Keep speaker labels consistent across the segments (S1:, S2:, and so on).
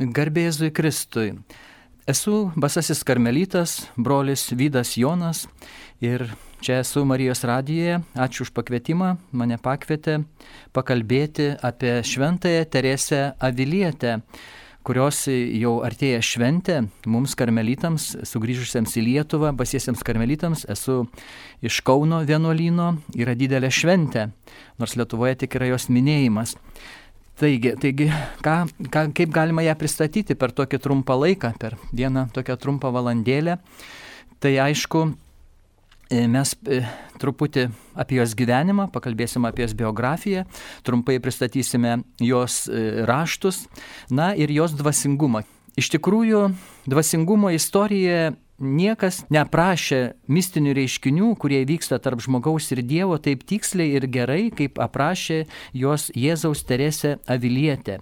S1: Garbėzui Kristui. Esu Basasis Karmelitas, brolis Vydas Jonas ir čia esu Marijos radijoje. Ačiū už pakvietimą, mane pakvietė pakalbėti apie šventąją Teresę Avilietę, kurios jau artėja šventė mums karmelitams, sugrįžusiems į Lietuvą, basiesiems karmelitams. Esu iš Kauno vienuolyno, yra didelė šventė, nors Lietuvoje tik yra jos minėjimas. Taigi, taigi ką, ką, kaip galima ją pristatyti per tokį trumpą laiką, per vieną tokią trumpą valandėlę. Tai aišku, e, mes e, truputį apie jos gyvenimą, pakalbėsim apie jos biografiją, trumpai pristatysime jos e, raštus, na ir jos dvasingumą. Iš tikrųjų, dvasingumo istorija niekas neprašė mistinių reiškinių, kurie vyksta tarp žmogaus ir Dievo taip tiksliai ir gerai, kaip aprašė jos Jėzaus Teresė Avilietė.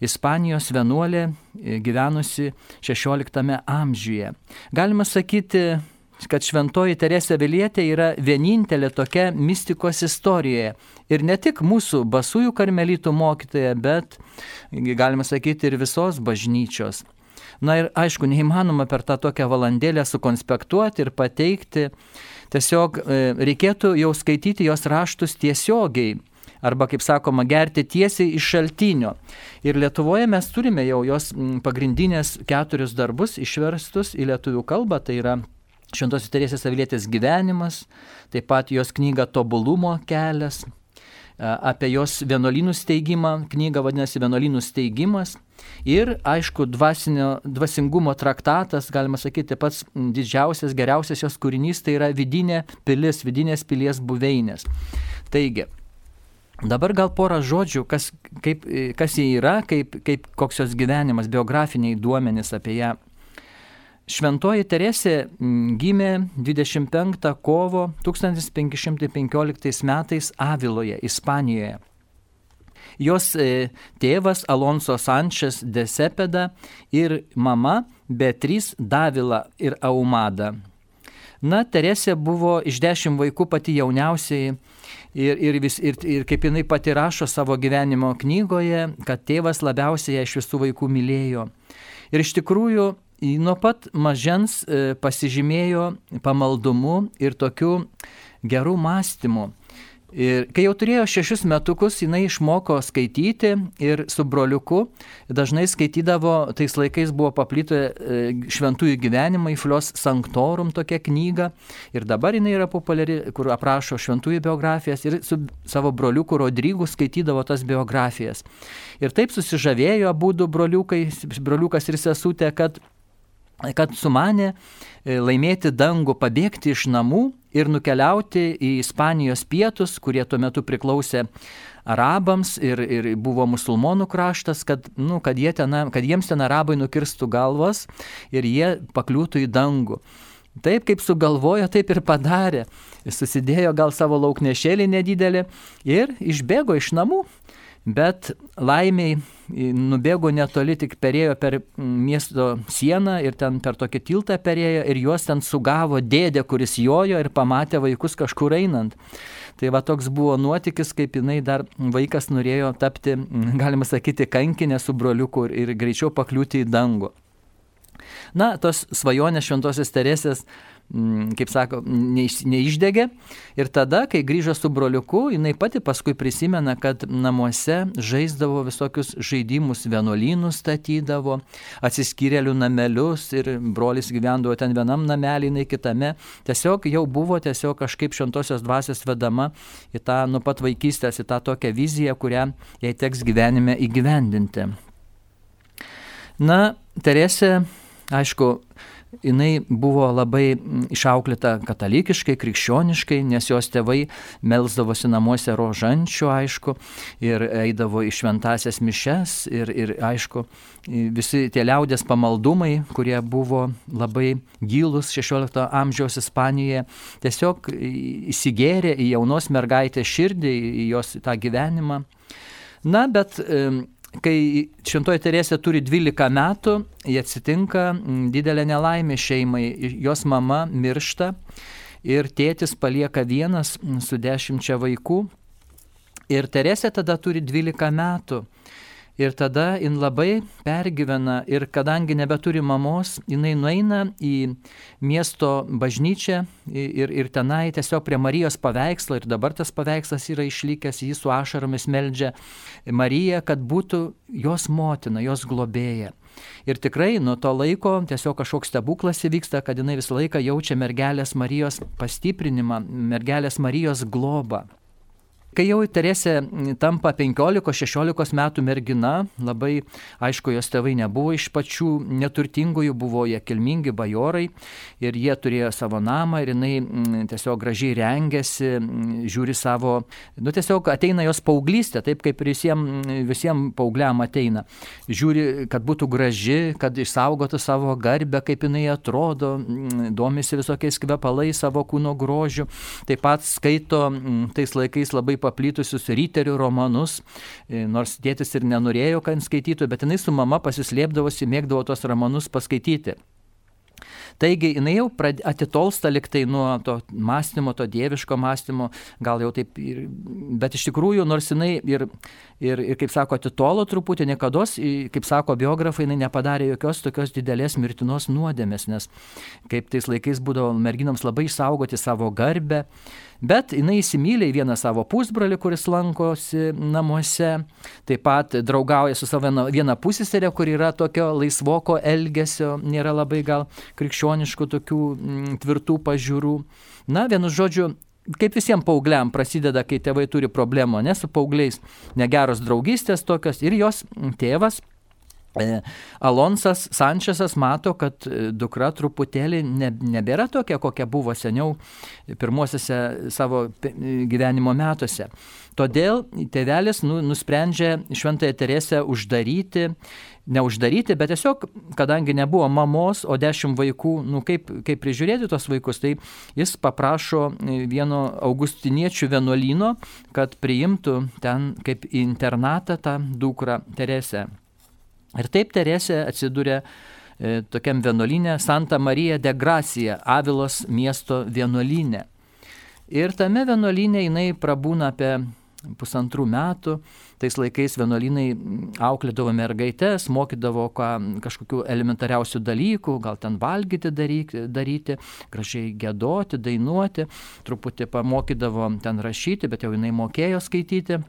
S1: Ispanijos vienuolė e, gyvenusi XVI amžiuje. Galima sakyti, kad šventoji Teresė Vilietė yra vienintelė tokia mistikos istorijoje. Ir ne tik mūsų basųjų karmelitų mokytoja, bet, galima sakyti, ir visos bažnyčios. Na ir aišku, neįmanoma per tą tokią valandėlę sukonspektuoti ir pateikti. Tiesiog e, reikėtų jau skaityti jos raštus tiesiogiai. Arba, kaip sakoma, gerti tiesiai iš šaltinio. Ir Lietuvoje mes turime jau jos pagrindinės keturis darbus išverstus į lietuvių kalbą. Tai yra Šventosios Teresės Avilietės gyvenimas, taip pat jos knyga Tobulumo kelias, apie jos vienuolynų steigimą, knyga vadinasi Vienuolynų steigimas ir, aišku, dvasinio, dvasingumo traktatas, galima sakyti, pats didžiausias, geriausias jos kūrinys, tai yra vidinė pilis, vidinės pilies buveinės. Taigi, Dabar gal porą žodžių, kas, kaip, kas jie yra, kaip, kaip, koks jos gyvenimas, biografiniai duomenys apie ją Šventoji Teresė mm, gimė 25 kovo 1515 metais Aviloje, Ispanijoje. Jos e, tėvas Alonso Sančes de Sepeda ir mama Beatriz Davila ir Aumada. Na, Teresė buvo iš dešimt vaikų pati jauniausiai ir, ir, vis, ir, ir kaip jinai pati rašo savo gyvenimo knygoje, kad tėvas labiausiai ją iš visų vaikų mylėjo. Ir iš tikrųjų nuo pat mažens e, pasižymėjo pamaldumu ir tokiu gerų mąstymu. Ir kai jau turėjo šešis metukus, jinai išmoko skaityti ir su broliuku dažnai skaitydavo, tais laikais buvo paplito e, šventųjų gyvenimai, Flios Sanctorum tokia knyga. Ir dabar jinai yra populiari, kur aprašo šventųjų biografijas ir su savo broliuku Rodrygu skaitydavo tas biografijas. Ir taip susižavėjo abu du broliukai, broliukas ir sesutė, kad kad sumanė e, laimėti dangų, pabėgti iš namų ir nukeliauti į Ispanijos pietus, kurie tuo metu priklausė arabams ir, ir buvo musulmonų kraštas, kad, nu, kad, ten, kad jiems ten arabai nukirstų galvas ir jie pakliūtų į dangų. Taip kaip sugalvojo, taip ir padarė. Susidėjo gal savo lauknešėlį nedidelį ir išbėgo iš namų bet laimiai nubėgo netoli, tik perėjo per miesto sieną ir ten per tokį tiltą perėjo ir juos ten sugavo dėdė, kuris jojo ir pamatė vaikus kažkur einant. Tai va toks buvo nuotykis, kaip jinai dar vaikas norėjo tapti, galima sakyti, kankinė su broliuku ir greičiau pakliūti į dangų. Na, tos svajonės šventosios Teresės kaip sako, neiš, neišdegė. Ir tada, kai grįžo su broliuku, jinai pati paskui prisimena, kad namuose žaisdavo visokius žaidimus, vienuolynus statydavo, atsiskyrėlių namelius ir brolis gyvendavo ten vienam namelį, jinai kitame. Tiesiog jau buvo tiesiog kažkaip šventosios dvasios vedama į tą nuo pat vaikystės, į tą tokią viziją, kurią jai teks gyvenime įgyvendinti. Na, Teresė, aišku, jinai buvo labai mm, išauklėta katalikiškai, krikščioniškai, nes jos tėvai melzdavosi namuose rožančių, aišku, ir eidavo į šventasias mišes ir, ir aišku, visi tie liaudės pamaldumai, kurie buvo labai gilus 16 amžiaus Ispanijoje, tiesiog įsigėrė į jaunos mergaitės širdį, į jos tą gyvenimą. Na, bet kai Šventoji Teresė turi 12 metų, jie atsitinka didelė nelaimė šeimai, jos mama miršta ir tėtis palieka vienas su dešimčia vaikų. Ir Teresė tada turi 12 metų. Ir tada jin labai pergyvena ir kadangi nebeturi mamos, jinai nueina į miesto bažnyčią ir, ir tenai tiesiog prie Marijos paveikslo, ir dabar tas paveikslas yra išlikęs, jis su ašaromis meldžia Mariją, kad būtų jos motina, jos globėja. Ir tikrai nuo to laiko tiesiog kažkoks stebuklas įvyksta, kad jinai visą laiką jaučia mergelės Marijos pastiprinimą, mergelės Marijos globą. Kai jau Teresė tampa 15-16 metų mergina, labai aišku, jos tėvai nebuvo iš pačių neturtingųjų, buvo jie kilmingi bajorai ir jie turėjo savo namą ir jinai mm, tiesiog gražiai rengėsi, mm, žiūri savo, nu tiesiog ateina jos paauglystė, taip kaip ir visiems visiem paaugliam ateina. Žiūri, kad būtų graži, kad išsaugotų savo garbę, kaip jinai atrodo, mm, domisi visokiais kvepalais savo kūno grožiu, taip pat skaito tais laikais labai paplitusius ryterių romanus, e, nors tėtis ir nenorėjo, kad skaitytų, bet jinai su mama pasislėpdavosi, mėgdavo tos romanus paskaityti. Taigi jinai jau atitolsta liktai nuo to mąstymo, to dieviško mąstymo, gal jau taip, ir, bet iš tikrųjų, nors jinai ir, ir, ir kaip sako, atitolo truputį, niekada, kaip sako biografai, jinai nepadarė jokios tokios didelės mirtinos nuodėmės, nes kaip tais laikais būdavo merginams labai išsaugoti savo garbę, Bet jinai įsimylė vieną savo pusbrolį, kuris lankosi namuose, taip pat draugauja su savo viena pusėserė, kur yra tokio laisvoko elgesio, nėra labai gal krikščioniškų tokių m, mm, tvirtų pažiūrų. Na, vienu žodžiu, kaip visiems paaugliam prasideda, kai tėvai turi problemų, ne su paaugliais, negeros draugystės tokios ir jos tėvas Alonsas Sančesas mato, kad e, dukra truputėlį ne, nebėra tokia, kokia buvo seniau pirmosiose savo gyvenimo metuose. Todėl tėvelis nu, nusprendžia Šventąją Teresę uždaryti, neuždaryti, bet tiesiog, kadangi nebuvo mamos, o dešimt vaikų, nu kaip, kaip prižiūrėti tos vaikus, tai jis paprašo vieno augustiniečių vienuolino, kad priimtų ten kaip internatą tą dukrą Teresę. Ir taip Teresė atsidūrė e, tokiam vienuolinė Santa Marija de Gracia, Avilos miesto vienuolinė. Ir tame vienuolinė jinai prabūna apie pusantrų metų. Tais laikais vienuolinai auklėdavo mergaitės, mokydavo ką, kažkokių elementariausių dalykų, gal ten valgyti daryti, daryti, gražiai gėdoti, dainuoti, truputį pamokydavo ten rašyti, bet jau jinai mokėjo skaityti.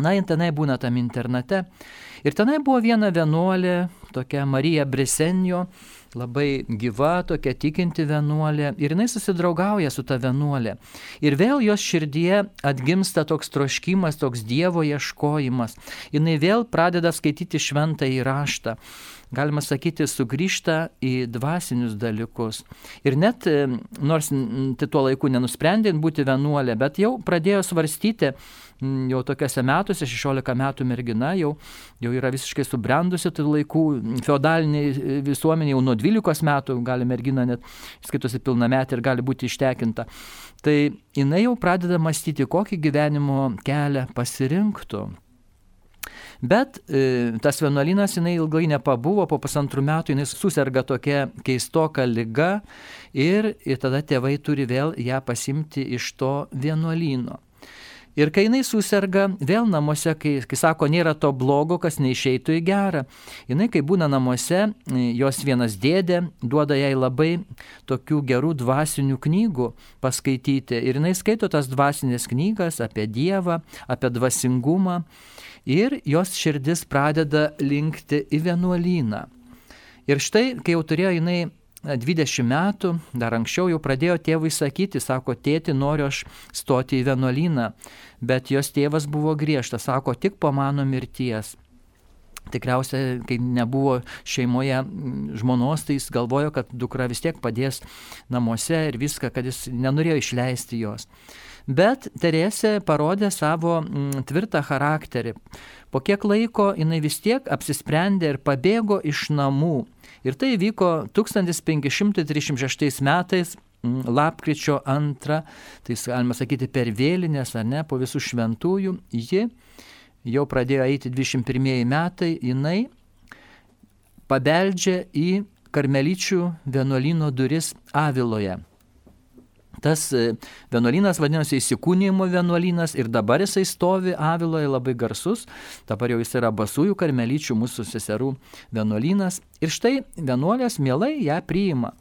S1: Na, jin tenai būna tam internate. Ir tenai buvo viena vienuolė, tokia Marija Bresenio, labai gyva, tokia tikinti vienuolė. Ir jinai susidraugauja su ta vienuolė. Ir vėl jos širdie atgimsta toks troškimas, toks Dievo ieškojimas. Jinai vėl pradeda skaityti šventą įraštą galima sakyti, sugrįžta į dvasinius dalykus. Ir net, nors tai tuo laiku nenusprendė būti vienuolė, bet jau pradėjo svarstyti, jau tokiuose metuose, 16 metų mergina, jau, jau yra visiškai subrendusi tų laikų, feodaliniai e, visuomeniai jau nuo 12 metų gali mergina net skaitosi pilnametį ir gali būti ištekinta. Tai jinai jau pradeda mąstyti, kokį gyvenimo kelią pasirinktų. Bet e, tas vienuolynas jinai ilgai nepabuvo, po pusantrų metų jinai susirga tokia keistoka lyga ir, ir tada tėvai turi vėl ją pasimti iš to vienuolyno. Ir kai jinai susirga, vėl namuose, kai, kai sako, nėra to blogo, kas neišeitų į gerą. Jinai, kai būna namuose, jos vienas dėdė duoda jai labai tokių gerų dvasinių knygų paskaityti. Ir jinai skaito tas dvasinės knygas apie Dievą, apie dvasingumą ir jos širdis pradeda linkti į vienuolyną. Ir štai, kai jau turėjo jinai 20 metų, dar anksčiau jau pradėjo tėvui sakyti, sako, tėti, noriu aš stoti į vienuolyną, bet jos tėvas buvo griežtas, sako, tik po mano mirties. Tikriausiai, kai nebuvo šeimoje žmonos, tai jis galvojo, kad dukra vis tiek padės namuose ir viską, kad jis nenorėjo išleisti jos. Bet Teresė parodė savo mm, tvirtą charakterį. Po kiek laiko jinai vis tiek apsisprendė ir pabėgo iš namų. Ir tai vyko 1536 metais lapkričio antrą, tai galima sakyti per vėlinės ar ne, po visų šventųjų, ji jau pradėjo eiti 21 metai, jinai pabeldžia į karmelyčių vienuolino duris Aviloje. Tas e, vienuolynas vadinosi įsikūnymo vienuolynas ir dabar jisai stovi Aviloje labai garsus, dabar jau jis yra basųjų karmelyčių mūsų seserų vienuolynas ir štai vienuolės mielai ją priima.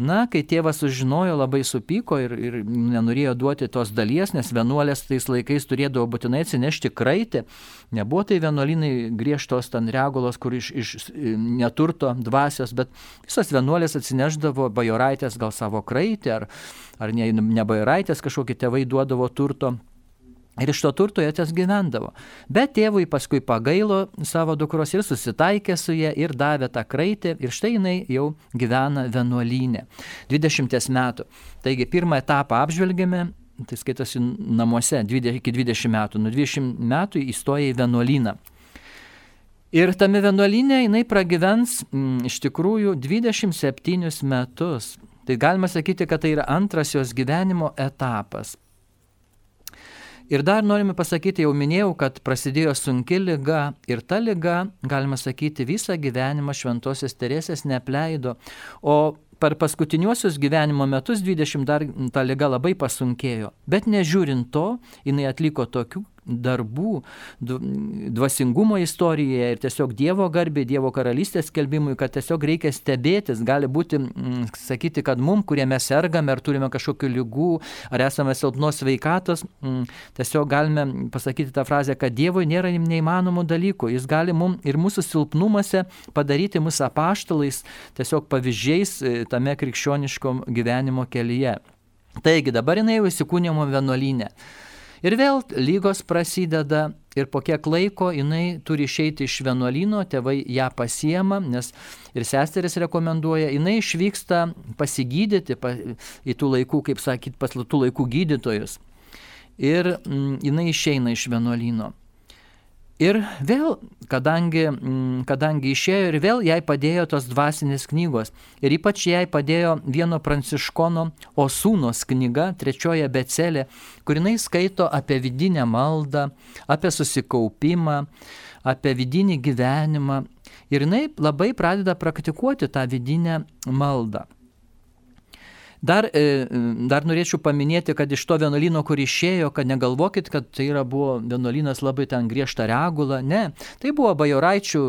S1: Na, kai tėvas sužinojo, labai supyko ir, ir nenorėjo duoti tos dalies, nes vienuolės tais laikais turėdavo būtinai atsinešti kraitį. Nebuvo tai vienuolinai griežtos ten regulos, kur iš, iš neturto dvasios, bet visas vienuolės atsineždavo bajoraitės gal savo kraitį, ar, ar ne, ne bajoraitės kažkokį tėvai duodavo turto Ir iš to turto jie ties gyvendavo. Bet tėvui paskui pagailo savo dukros ir susitaikė su ją ir davė tą kraitį ir štai jinai jau gyvena vienuolynė. 20 metų. Taigi pirmą etapą apžvelgėme, tai skaitosi namuose 20, iki 20 metų. Nuo 20 metų įstoja į vienuolyną. Ir tame vienuolynė jinai pragyvens m, mm, iš tikrųjų 27 metus. Tai galima sakyti, kad tai yra antras jos gyvenimo etapas. Ir dar norime pasakyti, jau minėjau, kad prasidėjo sunki lyga ir ta lyga, galima sakyti, visą gyvenimą šventosios Teresės neapleido, o per paskutiniuosius gyvenimo metus 20 dar ta lyga labai pasunkėjo. Bet nežiūrint to, jinai atliko tokių darbų, dvasingumo istorijoje ir tiesiog Dievo garbė, Dievo karalystės skelbimui, kad tiesiog reikia stebėtis, gali būti, mm, sakyti, kad mum, kurie mes sergame ar turime kažkokių lygų, ar esame silpnos sveikatos, mm, tiesiog galime pasakyti tą frazę, kad Dievui nėra neįmanomų dalykų, jis gali mum ir mūsų silpnumuose padaryti mūsų apaštalais, tiesiog pavyzdžiais e, tame krikščioniškom gyvenimo kelyje. Taigi dabar jinai jau įsikūnėmo vienuolynė. Ir vėl lygos prasideda ir po kiek laiko jinai turi išeiti iš vienuolino, tėvai ją pasiema, nes ir seseris rekomenduoja, jinai išvyksta pasigydyti pa, į tų laikų, kaip sakyt, pas tų laikų gydytojus. Ir mm, jinai išeina iš vienuolino. Ir vėl, kadangi, mm, kadangi išėjo ir vėl jai padėjo tos dvasinės knygos. Ir ypač jai padėjo vieno pranciškono Osūnos knyga, trečioje becelė, kur jinai skaito apie vidinę maldą, apie susikaupimą, apie vidinį gyvenimą. Ir jinai labai pradeda praktikuoti tą vidinę maldą. Dar, e, dar norėčiau paminėti, kad iš to vienuolino, kur išėjo, kad negalvokit, kad tai yra buvo vienuolinas labai ten griežta regula. Ne, tai buvo bajoraičių,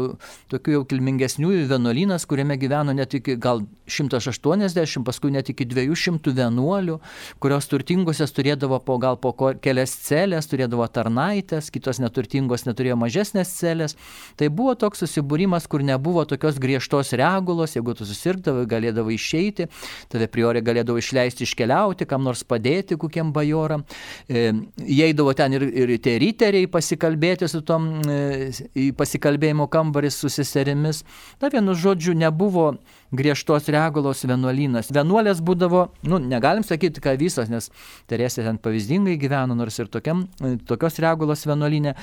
S1: tokių jau kilmingesniųjų vienuolinas, kuriame gyveno net iki gal 180, paskui net iki 200 vienuolių, kurios turtingosios turėdavo po gal po kelias celės, turėdavo tarnaitės, kitos neturtingos neturėjo mažesnės celės. Tai buvo toks susibūrimas, kur nebuvo tokios griežtos regulos, jeigu tu susirgdavai, galėdavai išeiti, tave priori galėdavo išleisti iškeliauti, kam nors padėti kokiem bajoram. E, Įeidavo ten ir, ir tie riteriai pasikalbėti su tom, e, pasikalbėjimo kambarį su seserimis. Na vienu žodžiu, nebuvo griežtos regulos vienuolynas. Vienuolės būdavo, nu, negalim sakyti, kad visas, nes Teresė ten pavyzdingai gyveno, nors ir tokiam, tokios regulos vienuolynė,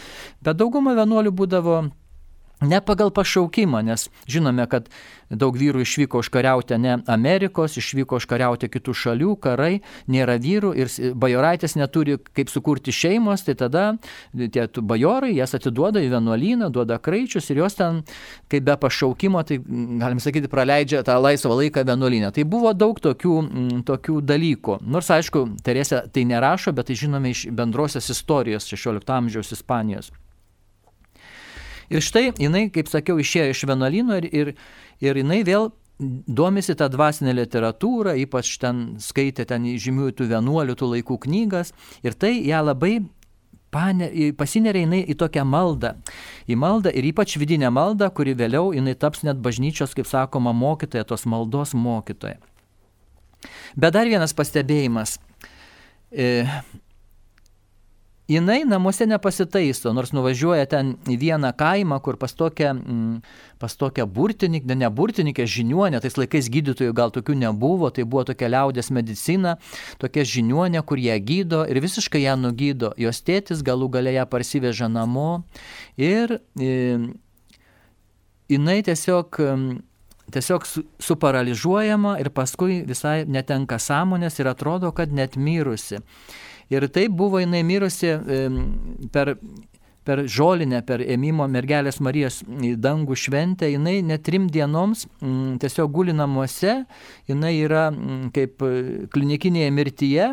S1: bet dauguma vienuolių būdavo ne pagal pašaukimą, nes žinome, kad daug vyrų išvyko užkariauti ne Amerikos, išvyko užkariauti kitų šalių, karai, nėra vyrų ir bajoraitės neturi kaip sukurti šeimos, tai tada tie bajorai jas atiduoda į vienuolyną, duoda kraičius ir jos ten, kaip be pašaukimo, tai galim sakyti, praleidžia tą laisvą laiką vienuolynę. Tai buvo daug tokių, tokių dalykų. Nors aišku, Teresė tai nerašo, bet tai žinome iš bendrosios istorijos 16 amžiaus Ispanijos. Ir štai jinai, kaip sakiau, išėjo iš vienuolino ir, ir, ir jinai vėl domisi tą dvasinę literatūrą, ypač ten skaitė ten žymiųjų tų vienuolių tų laikų knygas ir tai ją labai pasineria jinai į tokią maldą. Į maldą ir ypač vidinę maldą, kuri vėliau jinai taps net bažnyčios, kaip sakoma, mokytoja, tos maldos mokytoja. Bet dar vienas pastebėjimas. Jinai namuose nepasitaiso, nors nuvažiuoja ten į vieną kaimą, kur pas tokią, mm, pas tokią burtininkę, ne burtininkę, žiniuonę, tais laikais gydytojų gal tokių nebuvo, tai buvo tokia liaudės medicina, tokia žiniuonė, kur ją gydo ir visiškai ją nugydo. Jos tėtis galų galę ją parsiveža namo ir e, jinai tiesiog tiesiog suparaližuojama ir paskui visai netenka sąmonės ir atrodo, kad net mirusi. Ir taip buvo jinai mirusi per per žolinę, per ėmimo mergelės Marijos dangų šventę, jinai net trim dienoms m, tiesiog guli namuose, jinai yra m, kaip e, klinikinėje mirtyje.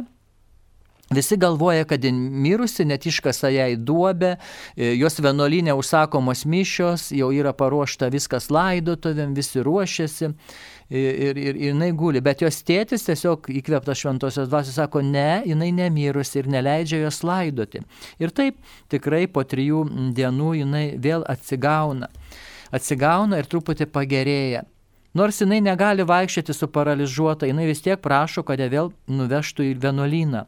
S1: Visi galvoja, kad jin mirusi, net iškasa jai duobę, e, jos vienuolinė užsakomos mišios, jau yra paruošta viskas laidotuvėm, visi ruošiasi ir, ir, ir jinai guli, bet jos tėtis tiesiog įkvėptas šventosios dvasios sako, ne, jinai nemirusi ir neleidžia jos laidoti. Ir taip tikrai po trijų dienų jinai vėl atsigauna. Atsigauna ir truputį pagerėja. Nors jinai negali vaikščioti su paralyžiuota, jinai vis tiek prašo, kad ją vėl nuvežtų į vienuolyną.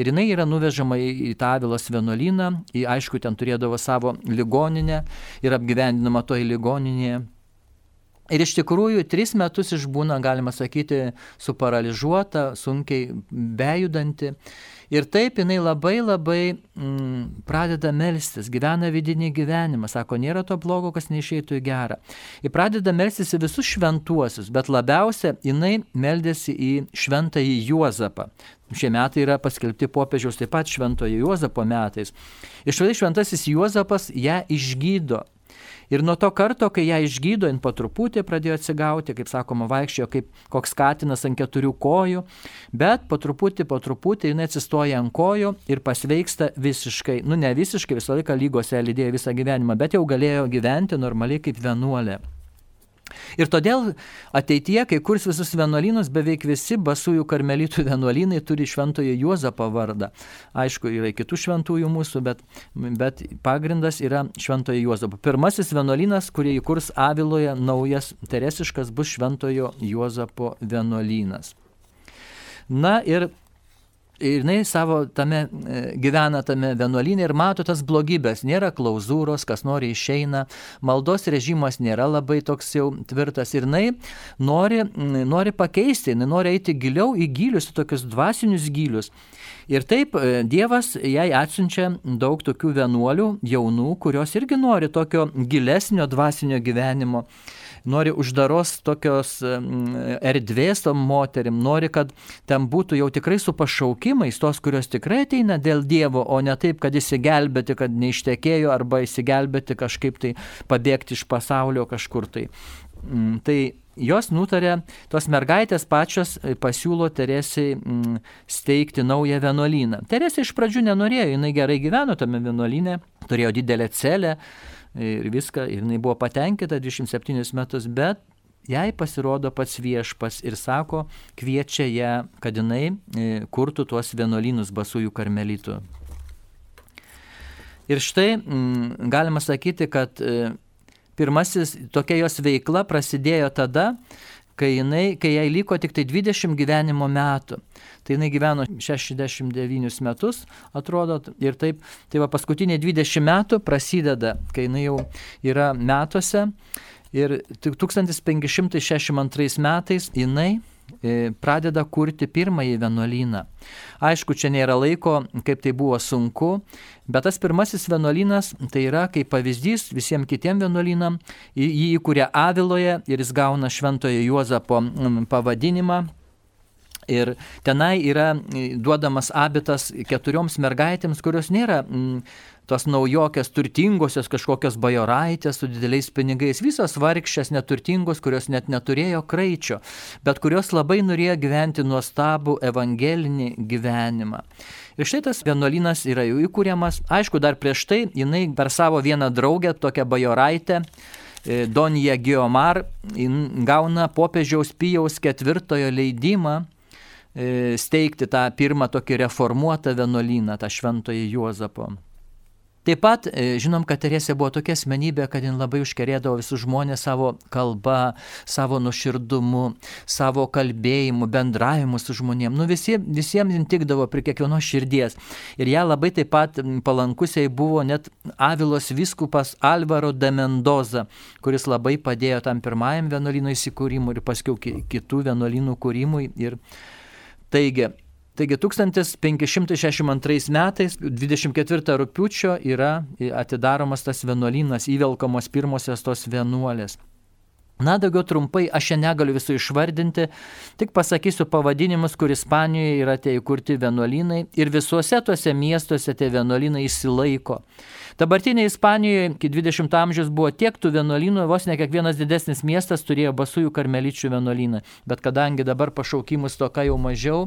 S1: Ir jinai yra nuvežama į Tavilos vienuolyną, į aišku, ten turėdavo savo ligoninę ir apgyvendinama toje ligoninėje. Ir iš tikrųjų tris metus išbūna, galima sakyti, suparaližuota, sunkiai bejudanti. Ir taip jinai labai labai mm, pradeda melstis, gyvena vidinį gyvenimą, sako, nėra to blogo, kas neišeitų į gerą. Ir pradeda melstis į visus šventuosius, bet labiausia jinai meldėsi į šventąjį Juozapą. Šie metai yra paskelbti popiežiaus taip pat šventojo Juozapo metais. Ir štai šventasis Juozapas ją išgydo Ir nuo to karto, kai ją išgydo, jin po truputį pradėjo atsigauti, kaip sakoma, vaikščiojo kaip koks katinas ant keturių kojų, bet po truputį, po truputį jinai atsistoja ant kojų ir pasveiksta visiškai, nu ne visiškai, visą laiką lygose lydėjo visą gyvenimą, bet jau galėjo gyventi normaliai kaip vienuolė. Ir todėl ateityje, kai kurs visus vienuolynus, beveik visi basųjų karmelitų vienuolynai turi šventojo Juozapo vardą. Aišku, yra kitų šventųjų mūsų, bet, bet pagrindas yra šventojo Juozapo. Pirmasis vienuolynas, kurį įkurs Aviloje naujas teresiškas, bus šventojo Juozapo vienuolynas. Na ir Ir jinai savo tame e, gyvena tame vienuolinė ir mato tas blogybės. Nėra klauzūros, kas nori išeina, maldos režimas nėra labai toks jau tvirtas. Ir jinai nori, nori pakeisti, jinai nori eiti giliau į gilius, tokius dvasinius gilius. Ir taip e, Dievas jai atsiunčia daug tokių vienuolių, jaunų, kurios irgi nori tokio gilesnio dvasinio gyvenimo nori uždaros tokios erdvės tom moterim, nori, kad ten būtų jau tikrai su pašaukimais, tos, kurios tikrai ateina dėl Dievo, o ne taip, kad įsigelbėti, kad neištekėjo arba įsigelbėti kažkaip tai pabėgti iš pasaulio kažkur tai. Mm, tai jos nutarė, tos mergaitės pačios e, pasiūlo Teresiai mm, steigti naują vienuolyną. Teresė iš pradžių nenorėjo, jinai gerai gyveno tame vienuolyne, turėjo didelę celę, ir viską, ir jinai buvo patenkinta 27 metus, bet jai pasirodo pats viešpas ir sako, kviečia ją, kad jinai e, kurtų tuos vienuolynus basųjų karmelitų. Ir štai m, mm, galima sakyti, kad e, pirmasis tokia jos veikla prasidėjo tada, kai, jinai, kai jai liko tik tai 20 gyvenimo metų. Tai jinai gyveno 69 metus, atrodo, ir taip, tai va paskutiniai 20 metų prasideda, kai jinai jau yra metuose. Ir 1562 metais jinai pradeda kurti pirmąjį vienuolyną. Aišku, čia nėra laiko, kaip tai buvo sunku, bet tas pirmasis vienuolynas tai yra kaip pavyzdys visiems kitiem vienuolynam, jį įkūrė Aviloje ir jis gauna šventojo Juozapo pavadinimą. Ir tenai yra duodamas abitas keturioms mergaitėms, kurios nėra tos naujokės turtingosios kažkokios bajoraitės su dideliais pinigais, visos vargšės neturtingos, kurios net neturėjo kraičio, bet kurios labai norėjo gyventi nuostabų evangelinį gyvenimą. Ir štai tas vienuolynas yra jau įkūriamas. Aišku, dar prieš tai jinai per savo vieną draugę, tokią bajoraitę, e, Donija Geomar, gauna popiežiaus Pijaus ketvirtojo leidimą e, steigti tą pirmą tokį reformuotą vienuolyną, tą šventoją Juozapo. Taip pat e, žinom, kad Teresė buvo tokia asmenybė, kad jin labai užkerėdavo visus žmonės savo kalba, savo nuširdumu, savo kalbėjimu, bendravimu su žmonėm. Nu, visi, visiems jin tikdavo prie kiekvienos širdies. Ir ją labai taip pat palankusiai buvo net Avilos viskupas Alvaro de Mendoza, kuris labai padėjo tam pirmajam vienuolino įsikūrimui ir paskiau kitų vienuolinų kūrimui. Ir taigi, Taigi 1562 metais 24 rūpiučio yra atidaromas tas vienuolynas, įvelkamos pirmosios tos vienuolės. Na, daugiau trumpai, aš čia negaliu visų išvardinti, tik pasakysiu pavadinimus, kur Ispanijoje yra tie įkurti vienuolynai ir visuose tuose miestuose tie vienuolynai įsilaiko. Dabartinėje Ispanijoje iki 20 amžiaus buvo tiek tų vienuolynų, vos ne kiekvienas didesnis miestas turėjo basųjų karmeličių vienuolyną. Bet kadangi dabar pašaukimus toka jau mažiau,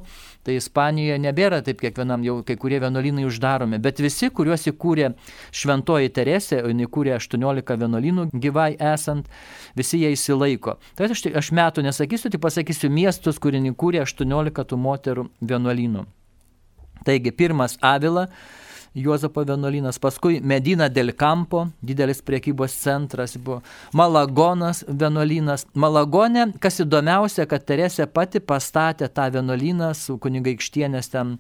S1: tai Ispanijoje nebėra taip kiekvienam, jau kai kurie vienuolynai uždaromi. Bet visi, kuriuos įkūrė Šventoji Teresė, o jinai įkūrė 18 vienuolynų gyvai esant, visi jie įsilaiko. Tai aš, aš metų nesakysiu, tik pasakysiu miestus, kurie įkūrė 18 tų moterų vienuolynų. Taigi, pirmas Avila, Juozapo vienuolynas, paskui Medina del Campo, didelis priekybos centras buvo, Malagonas vienuolynas. Malagone, kas įdomiausia, kad Teresė pati pastatė tą vienuolyną su kunigaikštienės ten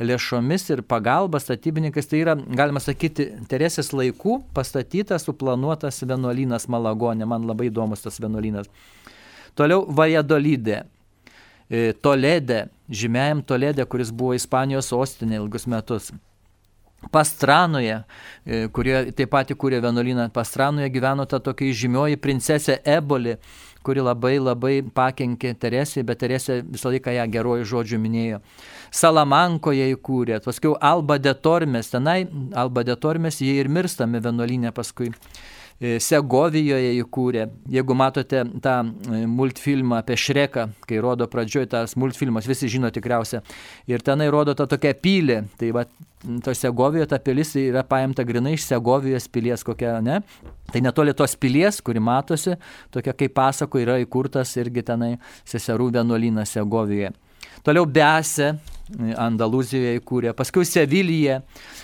S1: lėšomis ir pagalba statybininkais. Tai yra, galima sakyti, Teresės laikų pastatytas, suplanuotas vienuolynas Malagone. Man labai įdomus tas vienuolynas. Toliau Vajadolydė. E, Toledė, žymėjam Toledė, kuris buvo Ispanijos sostinė ilgus metus. Pastranoje, e, kurie taip pat įkūrė vienuolyną, Pastranoje gyveno ta tokia žymioji princesė Eboli, kuri labai labai pakenkė Teresė, bet Teresė visą laiką ją geruoju žodžiu minėjo. Salamankoje įkūrė, paskui Alba de Tormes, tenai Alba de Tormes jie ir mirstame vienuolynė paskui. E, Segovijoje įkūrė. Jeigu matote tą e, multfilmą apie Šreką, kai rodo pradžioje tas multfilmas, visi žino tikriausia, ir tenai rodo tą tokią pylį, tai va, to Segovijoje ta pilis yra paimta grinai iš Segovijos pilies kokia, ne? Tai netoli tos pilies, kuri matosi, tokia kaip pasako yra įkurtas irgi tenai seserų vienuolynas Segovijoje. Toliau Bese, Andalūzijoje įkūrė, paskui Sevilija.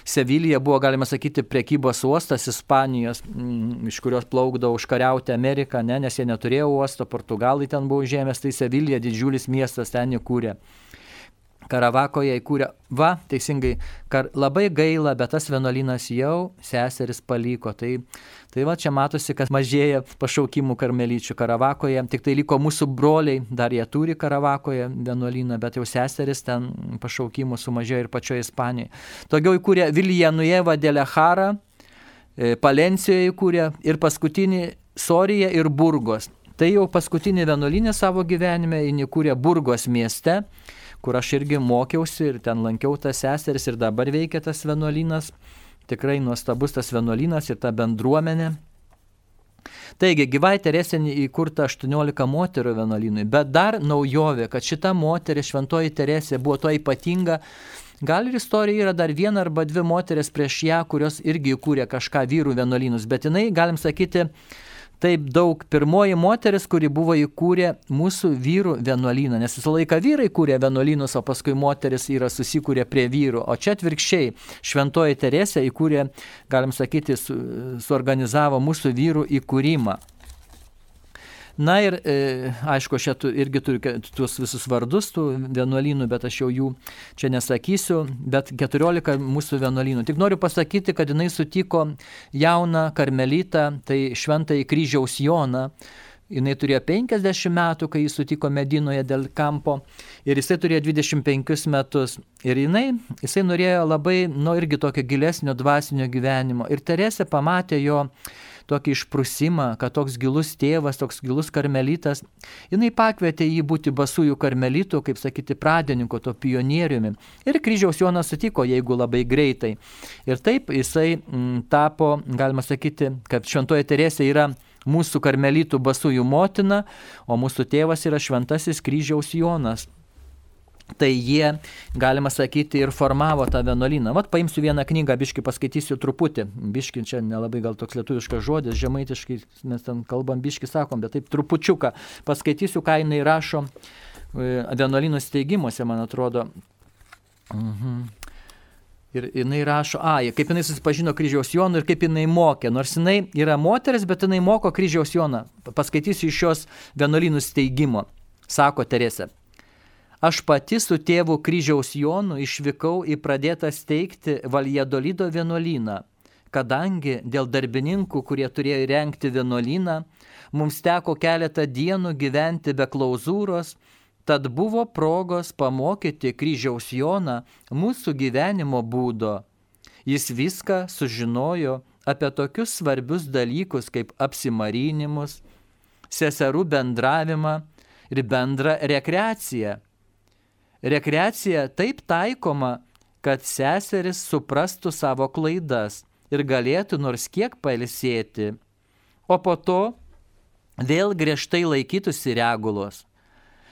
S1: Sevilija buvo, galima sakyti, prekybos uostas Ispanijos, mm, iš kurios plaukdavo užkariauti Ameriką, ne, nes jie neturėjo uosto, Portugalai ten buvo žemės, tai Sevilija didžiulis miestas ten įkūrė. Karavakoje įkūrė, va, teisingai, kar, labai gaila, bet tas vienuolynas jau seseris paliko. Tai, tai va, čia matosi, kad mažėja pašaukimų karmelyčių Karavakoje, tik tai liko mūsų broliai, dar jie turi Karavakoje vienuolyną, bet jau seseris ten pašaukimų sumažėjo ir pačioje Ispanijoje. Togiau įkūrė Viljanueva Delehara, e, Palencijoje įkūrė ir paskutinį Sorija ir Burgos. Tai jau paskutinį vienuolinį savo gyvenime įkūrė Burgos mieste kur aš irgi mokiausi ir ten lankiau tas seseris ir dabar veikia tas vienuolynas. Tikrai nuostabus tas vienuolynas ir ta bendruomenė. Taigi, gyvai Teresė įkurta 18 moterų vienuolynui, bet dar naujovė, kad šita moteris, šventoji Teresė, buvo to ypatinga. Gal ir istorija yra dar viena arba dvi moteris prieš ją, kurios irgi įkūrė kažką vyrų vienuolynus, bet jinai, galim sakyti, taip daug pirmoji moteris, kuri buvo įkūrė mūsų vyrų vienuolyną, nes visą laiką vyrai kūrė vienuolynus, o paskui moteris yra susikūrė prie vyrų. O čia atvirkščiai šventoji Teresė įkūrė, galim sakyti, su, suorganizavo mūsų vyrų įkūrimą. Na ir e, aišku, aš čia irgi turiu tuos visus vardus tų vienuolynų, bet aš jau jų čia nesakysiu, bet 14 mūsų vienuolynų. Tik noriu pasakyti, kad jinai sutiko jauną karmelitą, tai šventąjį kryžiaus Joną. Jis turėjo 50 metų, kai jis sutiko Medinoje dėl kampo ir jisai turėjo 25 metus. Ir jinai, jisai norėjo labai, nu irgi tokio gilesnio dvasinio gyvenimo. Ir Teresė pamatė jo tokį išprusimą, kad toks gilus tėvas, toks gilus karmelitas, jinai pakvietė jį būti basųjų karmelitų, kaip sakyti, pradininku, to pionieriumi. Ir kryžiaus Jonas sutiko, jeigu labai greitai. Ir taip jisai m, mm, tapo, galima sakyti, kad šventoji Teresė yra mūsų karmelitų basųjų motina, o mūsų tėvas yra šventasis kryžiaus Jonas tai jie, galima sakyti, ir formavo tą vienuolyną. Vat paimsiu vieną knygą, biški paskaitysiu truputį. Biški čia nelabai gal toks lietuviškas žodis, žemaitiškai mes ten kalbam biški sakom, bet taip trupučiuką paskaitysiu, ką jinai rašo e, vienuolynų steigimuose, man atrodo. Mhm. Ir jinai rašo, a, kaip jinai susipažino kryžiaus Jonu ir kaip jinai mokė. Nors jinai yra moteris, bet jinai moko kryžiaus Joną. Paskaitysiu iš šios vienuolynų steigimo. Sako Teresė. Aš pati su tėvu kryžiaus Jonu išvykau į pradėtą steigti Valjadolido vienuolyną, kadangi dėl darbininkų, kurie turėjo įrengti vienuolyną, mums teko keletą dienų gyventi be klauzūros, tad buvo progos pamokyti kryžiaus Joną mūsų gyvenimo būdo. Jis viską sužinojo apie tokius svarbius dalykus kaip apsimarinimus, seserų bendravimą ir bendrą rekreaciją. Rekreacija taip taikoma, kad seseris suprastų savo klaidas ir galėtų nors kiek pailsėti, o po to vėl griežtai laikytųsi regulos.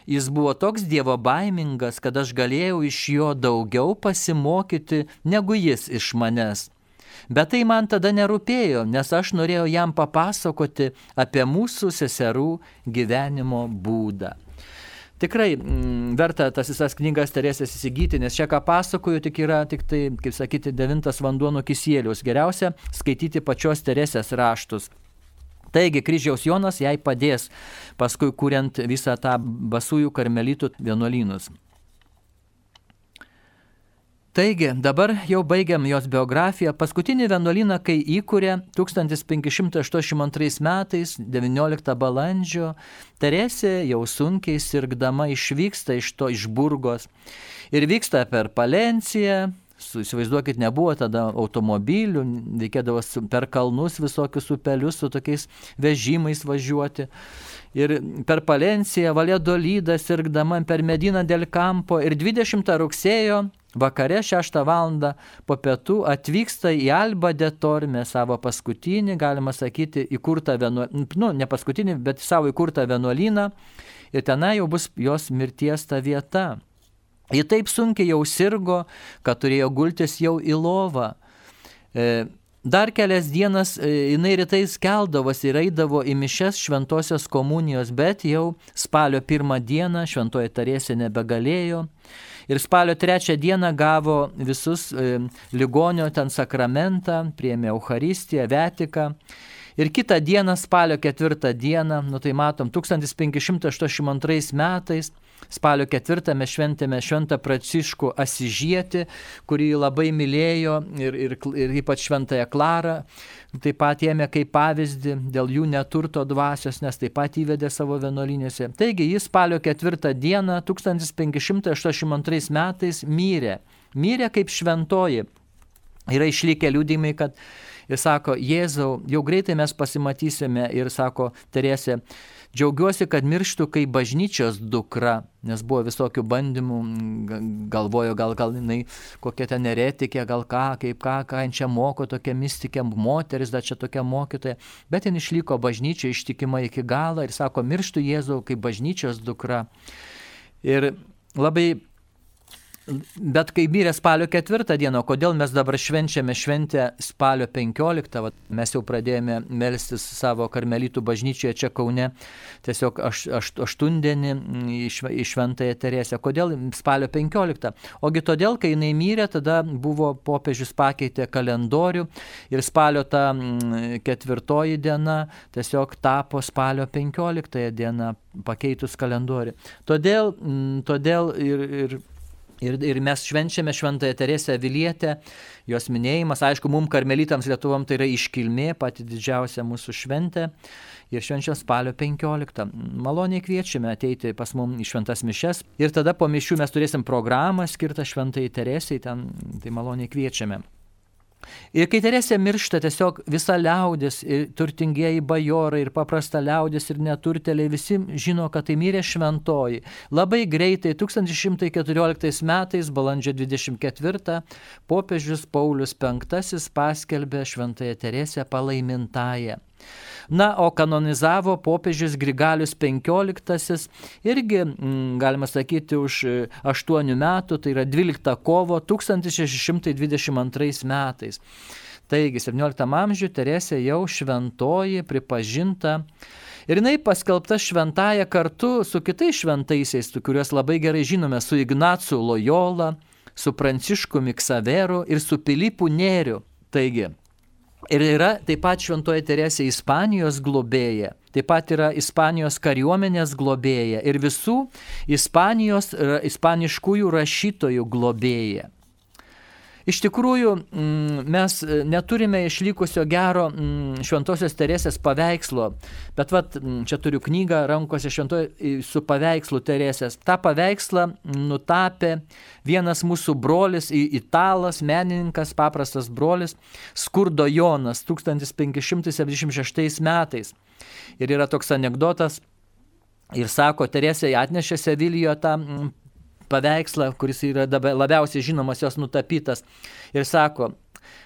S1: Jis buvo toks dievo baimingas, kad aš galėjau iš jo daugiau pasimokyti negu jis iš manęs. Bet tai man tada nerūpėjo, nes aš norėjau jam papasakoti apie mūsų seserų gyvenimo būdą. Tikrai m, mm, verta tas visas knygas Teresės įsigyti, nes čia ką pasakoju, tik yra tik tai, kaip sakyti, devintas vanduo nuo kisėlius. Geriausia skaityti pačios Teresės raštus. Taigi kryžiaus Jonas jai padės, paskui kuriant visą tą basųjų karmelitų vienuolynus. Taigi, dabar jau baigiam jos biografiją. Paskutinį vienuolyną, kai įkūrė 1582 metais, 19 balandžio, Teresė jau sunkiai sirgdama išvyksta iš to iš Burgos ir vyksta per Palenciją. Įsivaizduokit, nebuvo tada automobilių, reikėdavo per kalnus visokius upelius su tokiais vežimais važiuoti. Ir per Palenciją, Valėdolydą sirgdama per Mediną dėl Kampo ir 20 rugsėjo Vakare 6 val. po pietų atvyksta į Alba de Torme savo paskutinį, galima sakyti, įkurtą vienuolyną, nu, ne paskutinį, bet savo įkurtą vienuolyną ir tenai jau bus jos mirties ta vieta. Ji taip sunkiai jau sirgo, kad turėjo gultis jau į lovą. E, Dar kelias dienas e, jinai rytais keldavosi ir eidavo į mišes šventosios komunijos, bet jau spalio pirmą dieną šventoji tarėsi nebegalėjo ir spalio trečią dieną gavo visus e, ligonio ten sakramentą, priėmė Euharistiją, Vetiką. Ir kitą dieną, spalio ketvirtą dieną, nu tai matom, 1582 metais, spalio ketvirtą mes šventėme Šventą Praciškų Asižietį, kurį labai mylėjo ir, ir, ir ypač Šventąją Klarą, taip pat ėmė kaip pavyzdį dėl jų neturto dvasios, nes taip pat įvedė savo vienuolinėse. Taigi jis spalio ketvirtą dieną 1582 metais mirė. Mirė kaip šventoji. Yra išlikę liūdimai, kad ir sako, Jėzau, jau greitai mes pasimatysime ir sako Teresė, Džiaugiuosi, kad mirštu kaip bažnyčios dukra, nes buvo visokių bandymų, galvojo, gal gal jinai kokia ten neretikė, gal ką, kaip ką, ką čia moko tokia mystikė moteris, dar čia tokia mokytoja, bet jin išliko bažnyčia ištikima iki galo ir sako, mirštu Jėzau kaip bažnyčios dukra. Ir labai Bet kai mirė spalio ketvirtą dieną, kodėl mes dabar švenčiame šventę spalio penkioliktą, mes jau pradėjome melstis savo karmelitų bažnyčioje čia Kaune, tiesiog aš, aš, aštundienį į, Šventąją Teresę. Kodėl spalio penkioliktą? Ogi todėl, kai jinai mirė, tada buvo popiežius pakeitė kalendorių ir spalio ta ketvirtoji diena tiesiog tapo spalio penkioliktąją dieną pakeitus kalendorių. Todėl, todėl ir, ir Ir, ir mes švenčiame Šventąją Teresę Vilietę, jos minėjimas, aišku, mums karmelitams Lietuvom tai yra iškilmė, pati didžiausia mūsų šventė. Ir švenčia spalio 15. Maloniai kviečiame ateiti pas mum į šventas mišes. Ir tada po mišių mes turėsim programą skirtą Šventai Teresei, ten tai maloniai kviečiame. Ir kai Teresė miršta, tiesiog visa liaudis, turtingieji bajorai, ir paprasta liaudis, ir neturteliai visi žino, kad tai mirė šventoji. Labai greitai, 1114 metais, balandžio 24, popiežius Paulius V paskelbė šventąją Teresę palaimintąją. Na, o kanonizavo popiežius Grigalius XV irgi, mm, galima sakyti, už 8 e, metų, tai yra 12 kovo 1622 metais. Taigi, 17 amžiuje Teresė jau šventoji, pripažinta. Ir jinai paskelbta šventąją kartu su kitais šventaisiais, kuriuos labai gerai žinome, su Ignacu Lojola, su Prancišku Miksaveru ir su Pilypu Nėriu. Taigi, Ir yra taip pat Šventoji Teresė Ispanijos globėja, taip pat yra Ispanijos kariuomenės globėja ir visų Ispanijos, ispaniškųjų rašytojų globėja. Iš tikrųjų, mm, mes neturime išlikusio gero mm, Šventosios Teresės paveikslo, bet vat, mm, čia turiu knygą rankose šventoje su paveikslu Teresės. Ta paveikslą nutapė vienas mūsų brolis, italas, menininkas, paprastas brolis, Skurdo Jonas 1576 metais. Ir yra toks anegdotas, Ir sako, Teresė atnešė Sevilijoje tą paveikslą, kuris yra labiausiai žinomas jos nutapytas. Ir sako,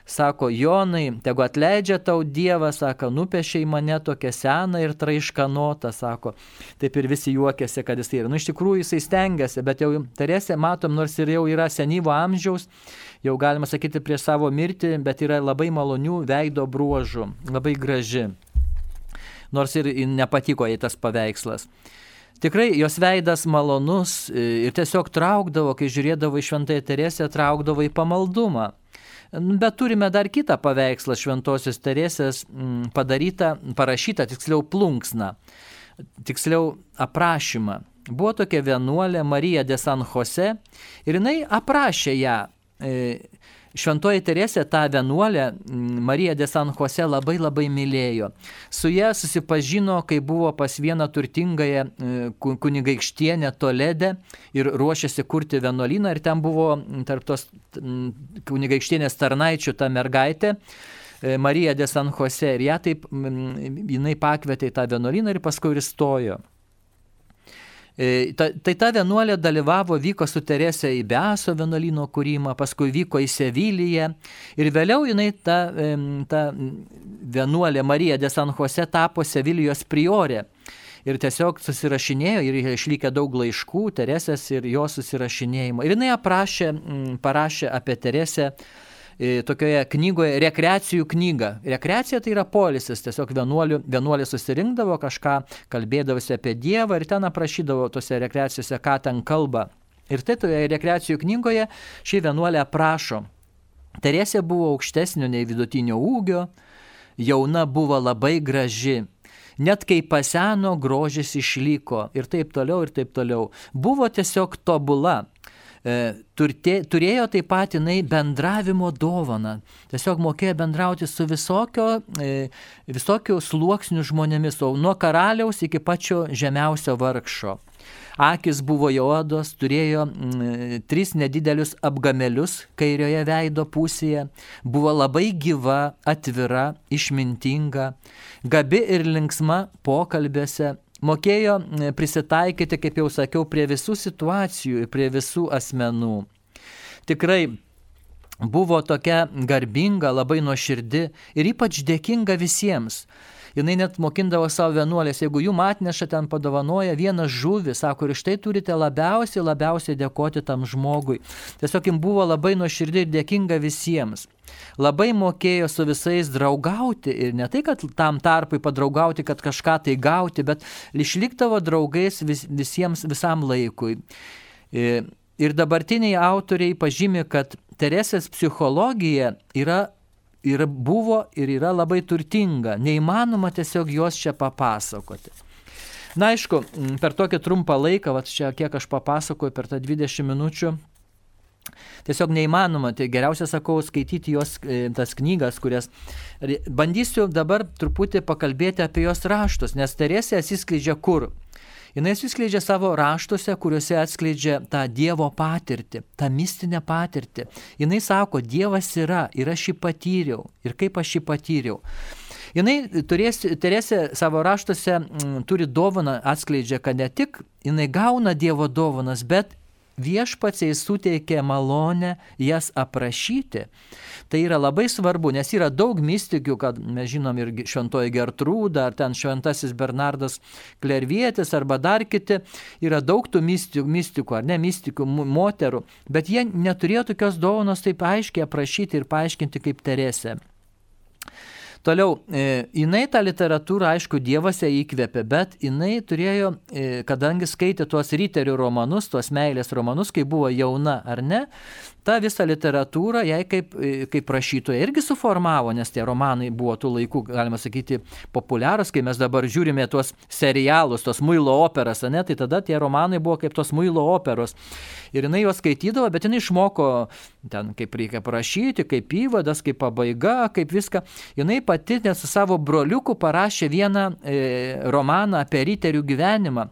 S1: sako, Jonai, tegu atleidžia tau Dievas, sako, nupešiai mane tokią seną ir traiškanotą, sako. Taip ir visi juokėsi, kad jis yra. Nu, iš tikrųjų jisai stengiasi, bet jau Teresė, matom, nors ir jau yra senyvo amžiaus, jau galima sakyti prieš savo mirtį, bet yra labai malonių veido bruožų, labai graži. Nors ir nepatiko jai tas paveikslas. Tikrai jos veidas malonus e, ir tiesiog traukdavo, kai žiūrėdavo į Šventąją Teresę, traukdavo į pamaldumą. Bet turime dar kitą paveikslą Šventosios Teresės padarytą, parašytą, tiksliau plunksną, tiksliau aprašymą. Buvo tokia vienuolė Marija de San Jose ir jinai aprašė ją. Šventoji Teresė tą vienuolę Mariją de San Jose labai labai mylėjo. Su ją susipažino, kai buvo pas vieną turtingąją e, kunigaikštienę Toledę ir ruošėsi kurti vienuolyną ir ten buvo tarp tos kunigaikštienės tarnaičių ta mergaitė. E, Marija de San Jose ir ją taip jinai pakvietė į tą vienuolyną ir paskui ir stojo. E, ta, tai ta vienuolė dalyvavo, vyko su Teresė į Beso vienuolino kūrimą, paskui vyko į Seviliją ir vėliau jinai ta, ta vienuolė Marija de San Jose tapo Sevilijos priorė. Ir tiesiog susirašinėjo ir išlikė daug laiškų Teresės ir jos susirašinėjimo. Ir jinai aprašė, parašė apie Teresę tokioje knygoje rekreacijų knyga. Rekreacija tai yra polisis, tiesiog vienuoliai susirinkdavo kažką, kalbėdavosi apie Dievą ir ten aprašydavo tose rekreacijose, ką ten kalba. Ir tai toje rekreacijų knygoje ši vienuolė aprašo. Teresė buvo aukštesnio nei vidutinio ūgio, jauna buvo labai graži, net kai paseno, grožis išliko ir taip toliau ir taip toliau. Buvo tiesiog tobula. E, turtė, turėjo taip pat jinai bendravimo dovaną. Tiesiog mokėjo bendrauti su visokio, e, visokio sluoksnių žmonėmis, o nuo karaliaus iki pačio žemiausio vargšo. Akis buvo juodos, turėjo mm, tris nedidelius apgamelius kairioje veido pusėje, buvo labai gyva, atvira, išmintinga, gabi ir linksma pokalbėse, mokėjo prisitaikyti, kaip jau sakiau, prie visų situacijų prie visų asmenų. Tikrai buvo tokia garbinga, labai nuoširdi ir ypač dėkinga visiems jinai net mokindavo savo vienuolės, jeigu jum atneša ten padovanoja vieną žuvį, sako, ir štai turite labiausiai, labiausiai dėkoti tam žmogui. Tiesiog jim buvo labai nuoširdį ir dėkinga visiems. Labai mokėjo su visais draugauti ir ne tai, kad tam tarpui padraugauti, kad kažką tai gauti, bet išliktavo draugais vis, visiems visam laikui. Ir dabartiniai autoriai pažymi, kad Teresės psichologija yra ir buvo ir yra labai turtinga. Neįmanoma tiesiog jos čia papasakoti. Na aišku, per tokį trumpą laiką, va čia kiek aš papasakoju per tą 20 minučių, Tiesiog neįmanoma, tai geriausia sakau skaityti jos e, tas knygas, kurias bandysiu dabar truputį pakalbėti apie jos raštus, nes Teresė atsiskleidžia kur? Jis atsiskleidžia savo raštuose, kuriuose atskleidžia tą Dievo patirtį, tą mistinę patirtį. Jis sako, Dievas yra ir aš jį patyriau. Ir kaip aš jį patyriau. Jinai turės, Teresė savo raštuose m, mm, turi dovaną, atskleidžia, kad ne tik jinai gauna Dievo dovanas, bet viešpačiai suteikia malonę jas aprašyti. Tai yra labai svarbu, nes yra daug mystikių, kad mes žinom ir šventoji Gertrūda, ar ten šventasis Bernardas Klervietis, arba dar kiti, yra daug tų mystikų, mystikų ar ne mystikų moterų, bet jie neturėjo tokios dovanos taip aiškiai aprašyti ir paaiškinti kaip Teresė. Toliau, e, jinai tą literatūrą, aišku, Dievas ją įkvėpė, bet jinai turėjo, e, kadangi skaitė tuos ryterių romanus, tuos meilės romanus, kai buvo jauna ar ne, ta visa literatūra jai kaip, kaip rašytoja irgi suformavo, nes tie romanai buvo tų laikų, galima sakyti, populiarūs, kai mes dabar žiūrime tuos serialus, tos muilo operas, ne, tai tada tie romanai buvo kaip tos muilo operos. Ir jinai juos skaitydavo, bet jinai išmoko ten, kaip reikia parašyti, kaip įvadas, kaip pabaiga, kaip viską. Jinai pati net su savo broliuku parašė vieną e, romaną apie ryterių gyvenimą,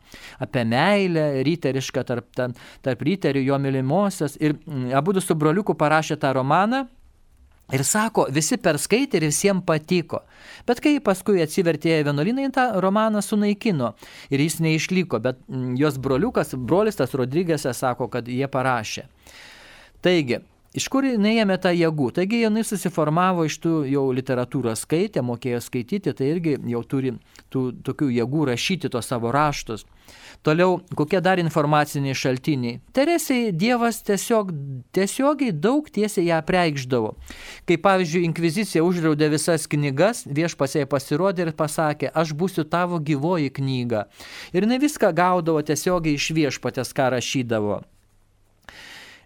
S1: apie meilę ryterišką tarp, tarp, tarp ryterių jo mylimosios. Ir abu su broliuku parašė tą romaną. Ir sako, visi perskaitė ir visiems patiko. Bet kai paskui atsivertė vienuolinai, tą romaną sunaikino ir jis neišliko, bet mm, jos broliukas, brolis tas Rodrygėse sako, kad jie parašė. Taigi, Iš kur jinai ėmė tą jėgų? Taigi jinai susiformavo iš tų jau literatūros skaitė, mokėjo skaityti, tai irgi jau turi tų tokių jėgų rašyti tos savo raštus. Toliau, kokie dar informaciniai šaltiniai? Teresiai Dievas tiesiog, tiesiogiai daug tiesiai ją preikždavo. Kai pavyzdžiui, inkvizicija uždraudė visas knygas, viešpasiai pasirodė ir pasakė, aš būsiu tavo gyvoji knyga. Ir ne viską gaudavo tiesiogiai iš viešpatės, ką rašydavo.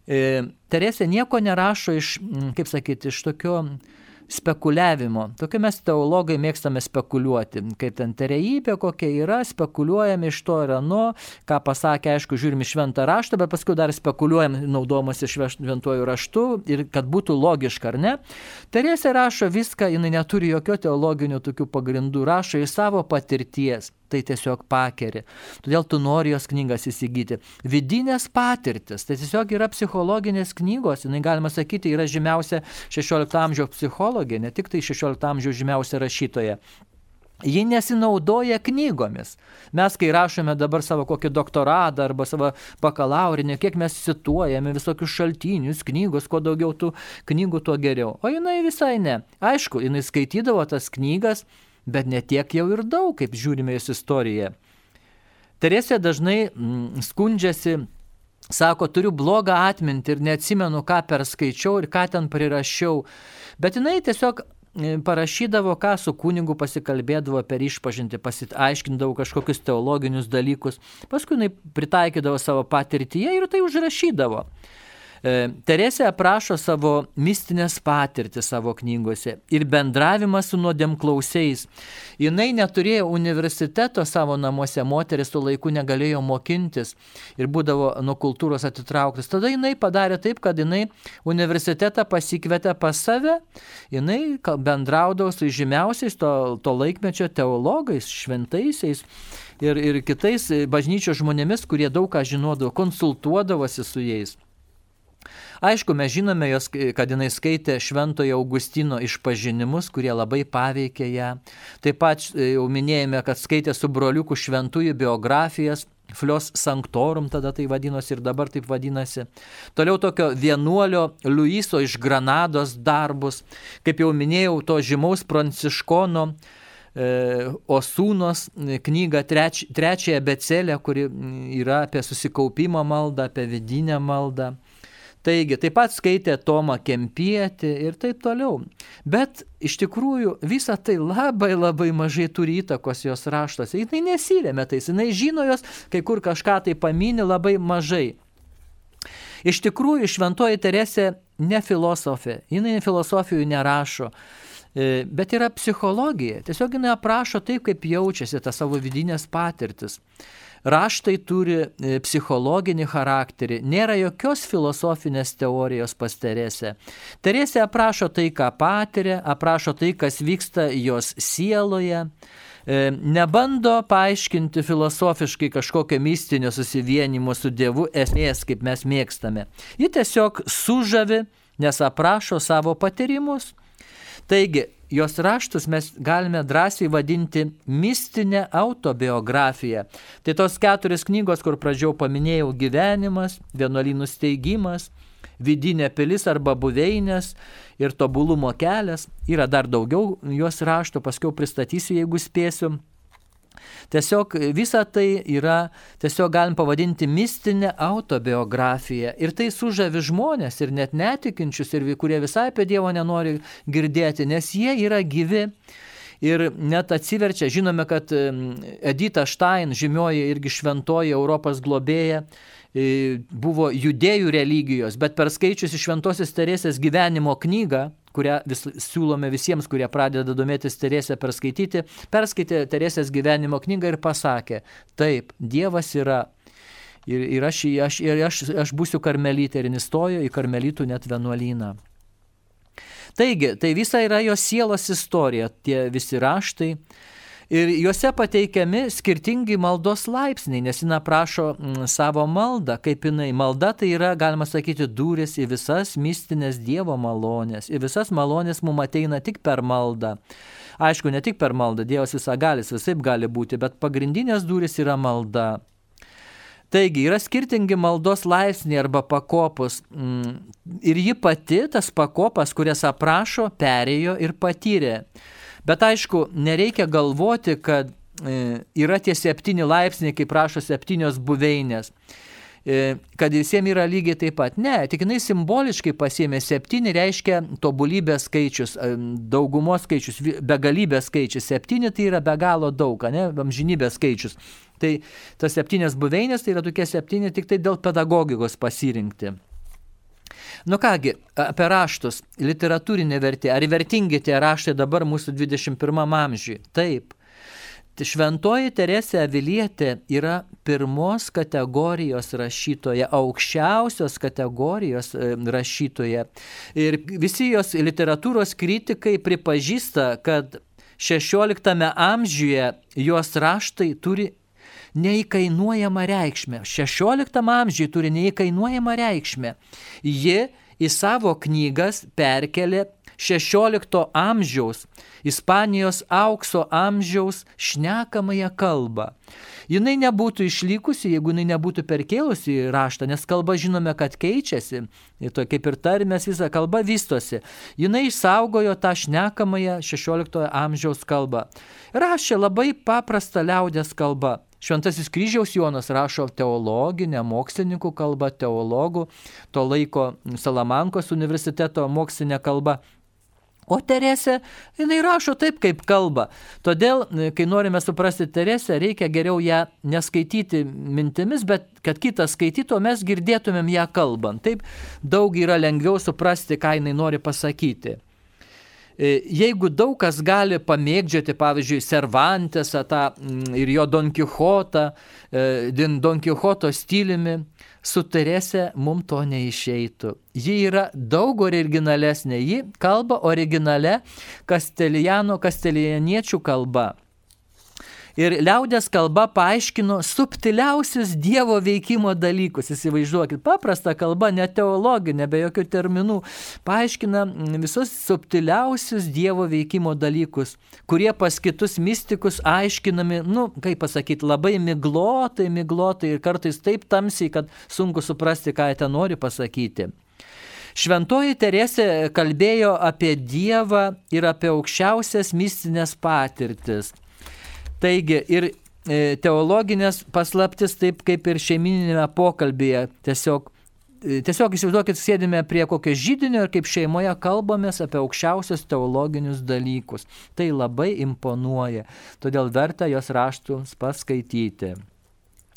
S1: E, Teresė nieko nerašo iš, kaip sakyti, iš tokio spekuliavimo. Tokie mes teologai mėgstame spekuliuoti, kaip ten terejybė kokia yra, spekuliuojame iš to ir ano, ką pasakė, aišku, žiūrime šventą raštą, bet paskui dar spekuliuojam naudojamasi šventuoju raštu ir kad būtų logiška, ar ne. Teresė rašo viską, jinai neturi jokio teologinių tokių pagrindų, rašo iš savo patirties tai tiesiog pakeri. Todėl tu nori jos knygas įsigyti. Vidinės patirtis, tai tiesiog yra psichologinės knygos, jinai galima sakyti yra žymiausia 16 amžiaus psichologė, ne tik tai 16 amžiaus žymiausia rašytoja. Ji nesinaudoja knygomis. Mes, kai rašome dabar savo kokį doktoratą arba savo bakalaurinį, kiek mes cituojame visokius šaltinius, knygos, kuo daugiau tų knygų, tuo geriau. O jinai visai ne. Aišku, jinai skaitydavo tas knygas, bet netiek jau ir daug, kaip žiūrime jos istoriją. Teresė dažnai mm, skundžiasi, sako, turiu blogą atmintį ir neatsimenu, ką perskaičiau ir ką ten prirašiau, bet jinai tiesiog e, parašydavo, ką su kunigu pasikalbėdavo per išpažinti, pasiaiškindavo kažkokius teologinius dalykus, paskui jinai pritaikydavo savo patirtyje ir tai užrašydavo. E, Teresė aprašo savo mistinės patirtis savo knygose ir bendravimą su nuodėmklausiais. Jinai neturėjo universiteto savo namuose, moteris tuo laiku negalėjo mokintis ir būdavo nuo kultūros atitrauktas. Tada jinai padarė taip, kad jinai universitetą pasikvietė pas save, jinai bendraudavo su žymiausiais to, to laikmečio teologais, šventaisiais ir, ir kitais bažnyčios žmonėmis, kurie daug ką žinodavo, konsultuodavosi su jais. Aišku, mes žinome, jos, kad jinai skaitė Šventojo Augustino išpažinimus, kurie labai paveikė ją. Taip pat e, jau minėjome, kad skaitė su broliuku šventųjų biografijas, Flios Sanctorum tada tai vadinosi ir dabar taip vadinasi. Toliau tokio vienuolio Luiso iš Granados darbus, kaip jau minėjau, to žymaus pranciškono e, Osūnos knygą treč, trečiąją becelę, kuri yra apie susikaupimo maldą, apie vidinę maldą. Taigi, taip pat skaitė Tomą Kempietį ir taip toliau. Bet iš tikrųjų visa tai labai labai mažai turi įtakos jos raštuose. Jis nesirėmė tais, jinai žino jos, kai kur kažką tai paminė labai mažai. Iš tikrųjų, šventoji Teresė ne filosofė, jinai filosofijų nerašo, e, bet yra psichologija. Tiesiog jinai aprašo taip, kaip jaučiasi tą savo vidinės patirtis. Raštai turi e, psichologinį charakterį, nėra jokios filosofinės teorijos pas Teresę. Teresė aprašo tai, ką patiria, aprašo tai, kas vyksta jos sieloje e, nebando paaiškinti filosofiškai kažkokio mistinio susivienimo su Dievu esmės, kaip mes mėgstame. Ji tiesiog sužavi, nes aprašo savo patyrimus. Taigi, jos raštus mes galime drąsiai vadinti mistinę autobiografiją. Tai tos keturios knygos, kur pradžiau paminėjau gyvenimas, vienuolynų steigimas, vidinė pilis arba buveinės ir tobulumo kelias. Yra dar daugiau juos rašto, paskui pristatysiu, jeigu spėsiu. Tiesiog visa tai yra, tiesiog galim pavadinti mistinę autobiografiją. Ir tai sužavi žmonės ir net netikinčius, ir kurie visai apie Dievą nenori girdėti, nes jie yra gyvi. ir net atsiverčia, žinome, kad Edita Stein, žymioji irgi šventoji Europos globėja, buvo judėjų religijos, bet per skaičius iš Šventosios Teresės gyvenimo knygą, kurią vis, siūlome visiems, kurie pradeda domėtis Teresę perskaityti, perskaitė Teresės gyvenimo knygą ir pasakė, taip, Dievas yra Ir, ir, aš, aš, ir aš, aš būsiu karmelytė ir įstojo į karmelytų net vienuolyną. Taigi, tai visa yra jos sielos istorija, tie visi raštai. Ir juose pateikiami skirtingi maldos laipsniai, nes jinai prašo mm, savo maldą, kaip jinai. Malda tai yra, galima sakyti, durys į visas mistinės Dievo malonės. Ir visas malonės mums ateina tik per maldą. Aišku, ne tik per maldą, Dievas visagalis, visai gali būti, bet pagrindinės durys yra malda. Taigi yra skirtingi maldos laipsniai arba pakopos mm, ir ji pati tas pakopas, kurias aprašo, perėjo ir patyrė. Bet aišku, nereikia galvoti, kad e, yra tie septyni laipsniai, kaip prašo septynios buveinės e, kad visiems yra lygiai taip pat. Ne, tik jinai simboliškai pasėmė septyni, reiškia tobulybės skaičius, e, daugumos skaičius, begalybės skaičius. Septyni tai yra be galo daug, ne, amžinybės skaičius. Tai tas septynės buveinės tai yra tokie septyni tik tai dėl pedagogikos pasirinkti. Nu kągi, apie raštus, literatūrinė vertė, ar vertingi tie raštai dabar mūsų 21 amžiui? Taip. Šventoji Teresė Avilietė yra pirmos kategorijos rašytoja, aukščiausios kategorijos e, rašytoja. Ir visi jos literatūros kritikai pripažįsta, kad 16 amžiuje jos raštai turi neįkainuojamą reikšmę. 16 amžiui turi neįkainuojamą reikšmę. Ji į savo knygas perkelė 16 amžiaus, Ispanijos aukso amžiaus šnekamąją kalbą. Jinai nebūtų išlikusi, jeigu jinai nebūtų perkėlusi į raštą, nes kalba žinome, kad keičiasi, ir to kaip ir tarmės visa kalba vystosi. Jinai išsaugojo tą šnekamąją 16 amžiaus kalbą. Rašė labai paprastą liaudės kalbą. Šventasis kryžiaus Jonas rašo teologinę, mokslininkų kalbą, teologų, to laiko Salamankos universiteto mokslinę kalbą. O Teresė, jinai rašo taip, kaip kalba. Todėl, kai norime suprasti Teresę, reikia geriau ją neskaityti mintimis, bet kad kitas skaitytų, mes girdėtumėm ją kalbant. Taip daug yra lengviau suprasti, ką jinai nori pasakyti. E, jeigu daug kas gali pamėgdžioti, pavyzdžiui, Cervantesą tą mm, ir jo Don Quixotą, e, Don Quixoto stiliumi, su Terese mums to neišeitų. Ji yra daug originalesnė, ji kalba originale kastelijano, kastelijaniečių kalba. Ir liaudės kalba paaiškino subtiliausius Dievo veikimo dalykus. Įsivaizduokit, paprasta kalba, ne teologinė, be jokių terminų, paaiškina visus subtiliausius Dievo veikimo dalykus, kurie pas kitus mystikus aiškinami, nu, kaip pasakyti, labai miglotai, miglotai ir kartais taip tamsiai, kad sunku suprasti, ką jie ten nori pasakyti. Šventoji Teresė kalbėjo apie Dievą ir apie aukščiausias mistinės patirtis. Taigi ir e, teologinės paslaptis, taip kaip ir šeimininėme pokalbėje, tiesiog e, Tiesiog įsivaizduokit, sėdime prie kokio žydinio ir kaip šeimoje kalbamės apie aukščiausius teologinius dalykus. Tai labai imponuoja, todėl verta jos raštus paskaityti.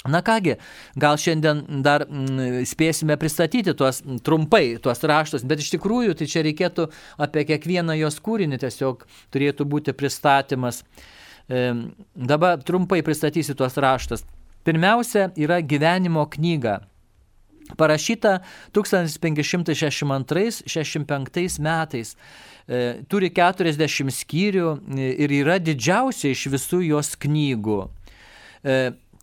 S1: Na kągi, gal šiandien dar mm, spėsime pristatyti tuos trumpai, tuos raštus, bet iš tikrųjų tai čia reikėtų apie kiekvieną jos kūrinį tiesiog turėtų būti pristatymas. Dabar trumpai pristatysiu tuos raštus. Pirmiausia yra gyvenimo knyga. Parašyta 1562-65 metais. Turi 40 skyrių ir yra didžiausia iš visų jos knygų.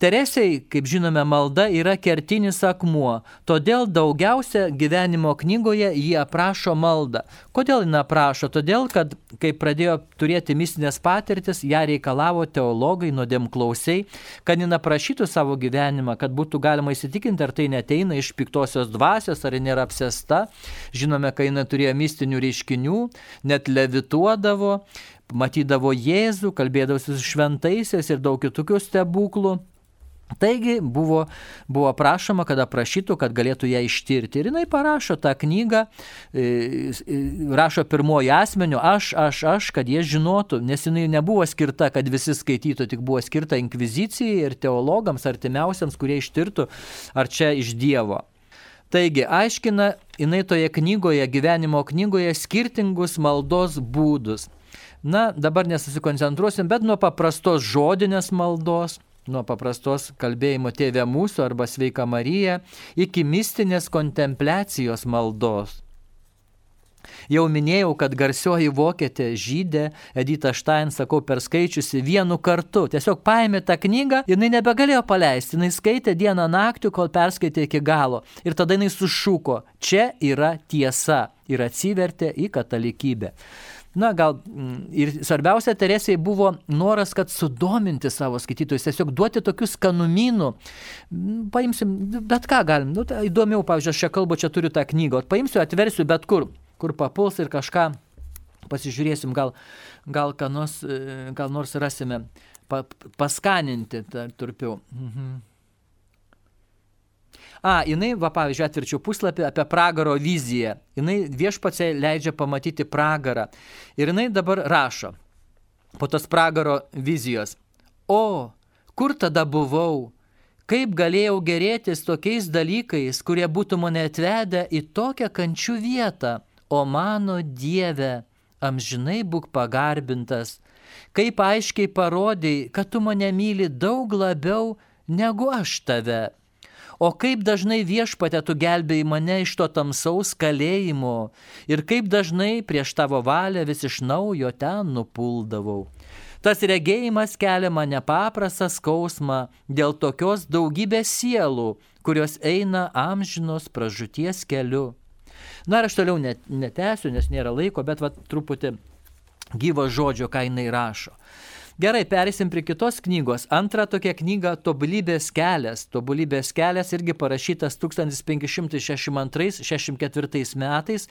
S1: Teresei, kaip žinome, malda yra kertinis akmuo, todėl daugiausia gyvenimo knygoje jį aprašo maldą. Kodėl jį aprašo? Todėl, kad kai pradėjo turėti mistinės patirtis, ją reikalavo teologai, nuodėmklausiai, kad jį aprašytų savo gyvenimą, kad būtų galima įsitikinti, ar tai neteina iš piktosios dvasios, ar nėra apsesta. Žinome, kai jis turėjo mistinių reiškinių, net levituodavo, matydavo Jėzų, kalbėdavosi su šventaisiais ir daug kitokių stebuklų. Taigi buvo, buvo prašoma, kad aprašytų, kad galėtų ją ištirti. Ir jinai parašo tą knygą, e, e, rašo pirmoji asmeniu, aš, aš, aš, kad jie žinotų, nes jinai nebuvo skirta, kad visi skaitytų, tik buvo skirta inkvizicijai ir teologams artimiausiams, kurie ištirtų, ar čia iš Dievo. Taigi, aiškina jinai toje knygoje, gyvenimo knygoje, skirtingus maldos būdus. Na, dabar nesusikoncentruosim, bet nuo paprastos žodinės maldos nuo paprastos kalbėjimo Tėvė mūsų arba Sveika Marija iki mistinės kontempliacijos maldos. Jau minėjau, kad garsioji vokietė žydė Edita Štain, sakau, perskaičiusi vienu kartu. Tiesiog paėmė tą knygą, jinai nebegalėjo paleisti, jinai skaitė dieną naktį, kol perskaitė iki galo. Ir tada jinai sušuko, čia yra tiesa ir atsivertė į katalikybę. Na, gal mm, ir svarbiausia Teresijai buvo noras, kad sudominti savo skaitytojus, tiesiog duoti tokius kanumynų. Mm, paimsim, bet ką galim. Nu, tai įdomiau, pavyzdžiui, aš čia kalbu, čia turiu tą knygą, paimsiu, atversiu bet kur, kur papuls ir kažką pasižiūrėsim, gal, gal, nors, e, gal nors rasime pa, paskaninti, turpiau. Mhm. A, jinai, va pavyzdžiui, atvirčiau puslapį apie pragaro viziją. Jinai viešpačiai leidžia pamatyti pragarą. Ir jinai dabar rašo po tos pragaro vizijos. O, kur tada buvau? Kaip galėjau gerėtis tokiais dalykais, kurie būtų mane atvedę į tokią kančių vietą? O mano Dieve, amžinai būk pagarbintas. Kaip aiškiai parodėjai, kad tu mane myli daug labiau negu aš tave. O kaip dažnai viešpatė tu gelbėjai mane iš to tamsaus kalėjimo ir kaip dažnai prieš tavo valią vis iš naujo ten nupuldavau. Tas regėjimas kelia man nepaprastą skausmą dėl tokios daugybės sielų, kurios eina amžinos pražuties keliu. Na ir aš toliau net, netęsiu, nes nėra laiko, bet va truputį gyvo žodžio, ką jinai rašo. Gerai, perėsim prie kitos knygos. Antra tokia knyga - Tobulybės kelias. Tobulybės kelias irgi parašytas 1562-64 metais,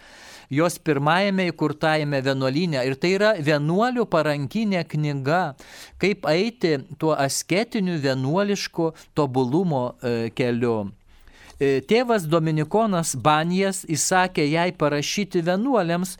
S1: jos pirmajame įkurtajame vienuolyne. Ir tai yra vienuolių parankinė knyga, kaip eiti tuo asketiniu vienuolišku tobulumo e, keliu. E, tėvas Dominikonas Banijas įsakė jai parašyti vienuoliams,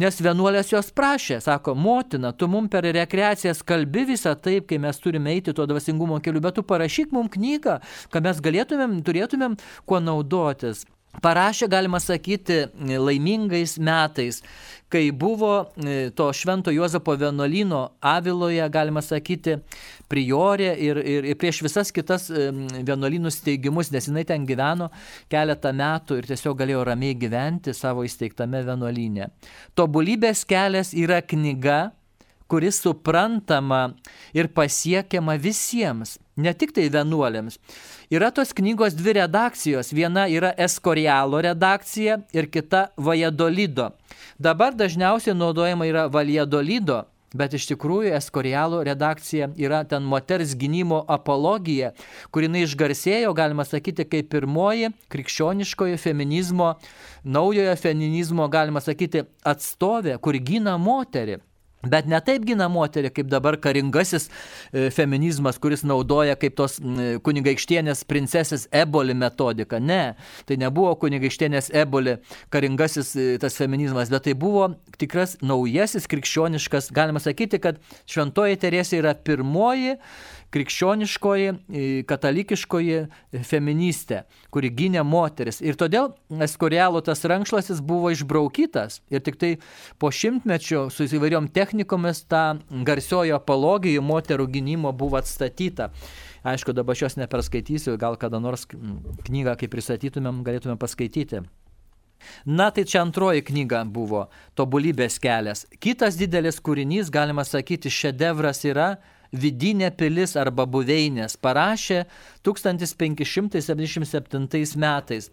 S1: nes vienuolės jos prašė, sako, motina, tu mum per rekreacijas kalbi visą taip, kai mes turime eiti tuo dvasingumo keliu, bet tu parašyk mum knygą, kad mes galėtumėm, turėtumėm kuo naudotis. Parašė, galima sakyti, laimingais metais, kai buvo e, to Švento Juozapo vienuolino Aviloje, galima sakyti, priorė ir, ir, ir prieš visas kitas e, vienuolinus steigimus, nes jinai ten gyveno keletą metų ir tiesiog galėjo ramiai gyventi savo įsteigtame vienuolyne. Tobulybės kelias yra knyga, kuris suprantama ir pasiekiama visiems, ne tik tai vienuolėms. Yra tos knygos dvi redakcijos. Viena yra Eskorialo redakcija ir kita Vajadolido. Dabar dažniausiai naudojama yra Vajadolido, Bet iš tikrųjų Eskorialo redakcija yra ten moters gynimo apologija, kuri išgarsėjo, galima sakyti, kaip pirmoji krikščioniškojo feminizmo, naujojo feminizmo, galima sakyti, atstovė, kuri gina moterį. Bet ne taip gina moterį, kaip dabar karingasis e, feminizmas, kuris naudoja kaip tos kunigaikštienės princesės eboli metodiką. Ne, tai nebuvo kunigaikštienės eboli karingasis e, tas feminizmas, bet tai buvo tikras naujasis krikščioniškas, galima sakyti, kad šventoji Teresė yra pirmoji krikščioniškoji, e, katalikiškoji feministė, kuri gynė moteris. Ir todėl Eskorialo tas rankšlasis buvo išbraukytas ir tik tai po šimtmečio su įvairiom technikomis ta garsiojo apologijų moterų gynimo buvo atstatyta. Aišku, dabar šios neperskaitysiu, gal kada nors knygą, kai pristatytumėm, galėtumėm paskaityti. Na tai čia antroji knyga buvo Tobulybės kelias. Kitas didelis kūrinys, galima sakyti, šedevras yra vidinė pilis arba buveinės parašė 1577 metais.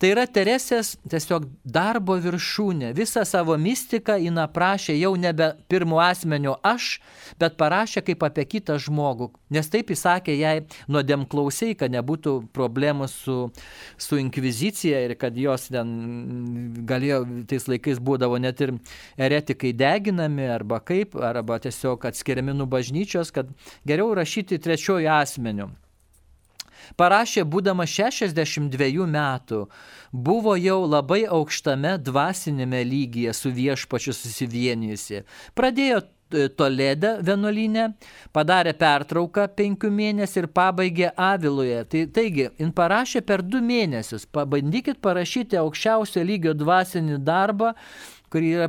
S1: Tai yra Teresės tiesiog darbo viršūnė. Visą savo mistiką jin aprašė jau nebe pirmo asmenio aš, bet parašė kaip apie kitą žmogų. Nes taip įsakė jai nuodėm klausiai, kad nebūtų problemų su, su inkvizicija ir kad jos ten galėjo, tais laikais būdavo net ir eretikai deginami arba kaip, arba tiesiog atskiriami nuo bažnyčios, kad geriau rašyti trečiojo asmeniu. Parašė būdama 62 metų, buvo jau labai aukštame dvasinėme lygyje su viešpačiu susivienijusi. Pradėjo e, Toledę vienuolinę, padarė pertrauką penkių mėnesių ir pabaigė Aviloje. Tai, taigi, jin parašė per du mėnesius. Pabandykit parašyti aukščiausio lygio dvasinį darbą kuri yra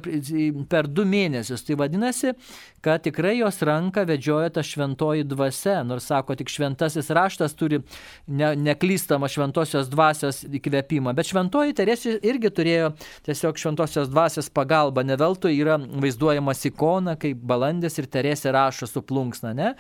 S1: per du mėnesius. Tai vadinasi, kad tikrai jos ranką vedžioja ta šventoji dvasia, nors sako, tik šventasis raštas turi ne, neklystamą šventosios dvasios įkvėpimą. Bet šventoji Teresė irgi turėjo tiesiog šventosios dvasios pagalbą. Ne veltui yra vaizduojamas ikona, kaip balandis ir Teresė rašo su plunksna. Ne?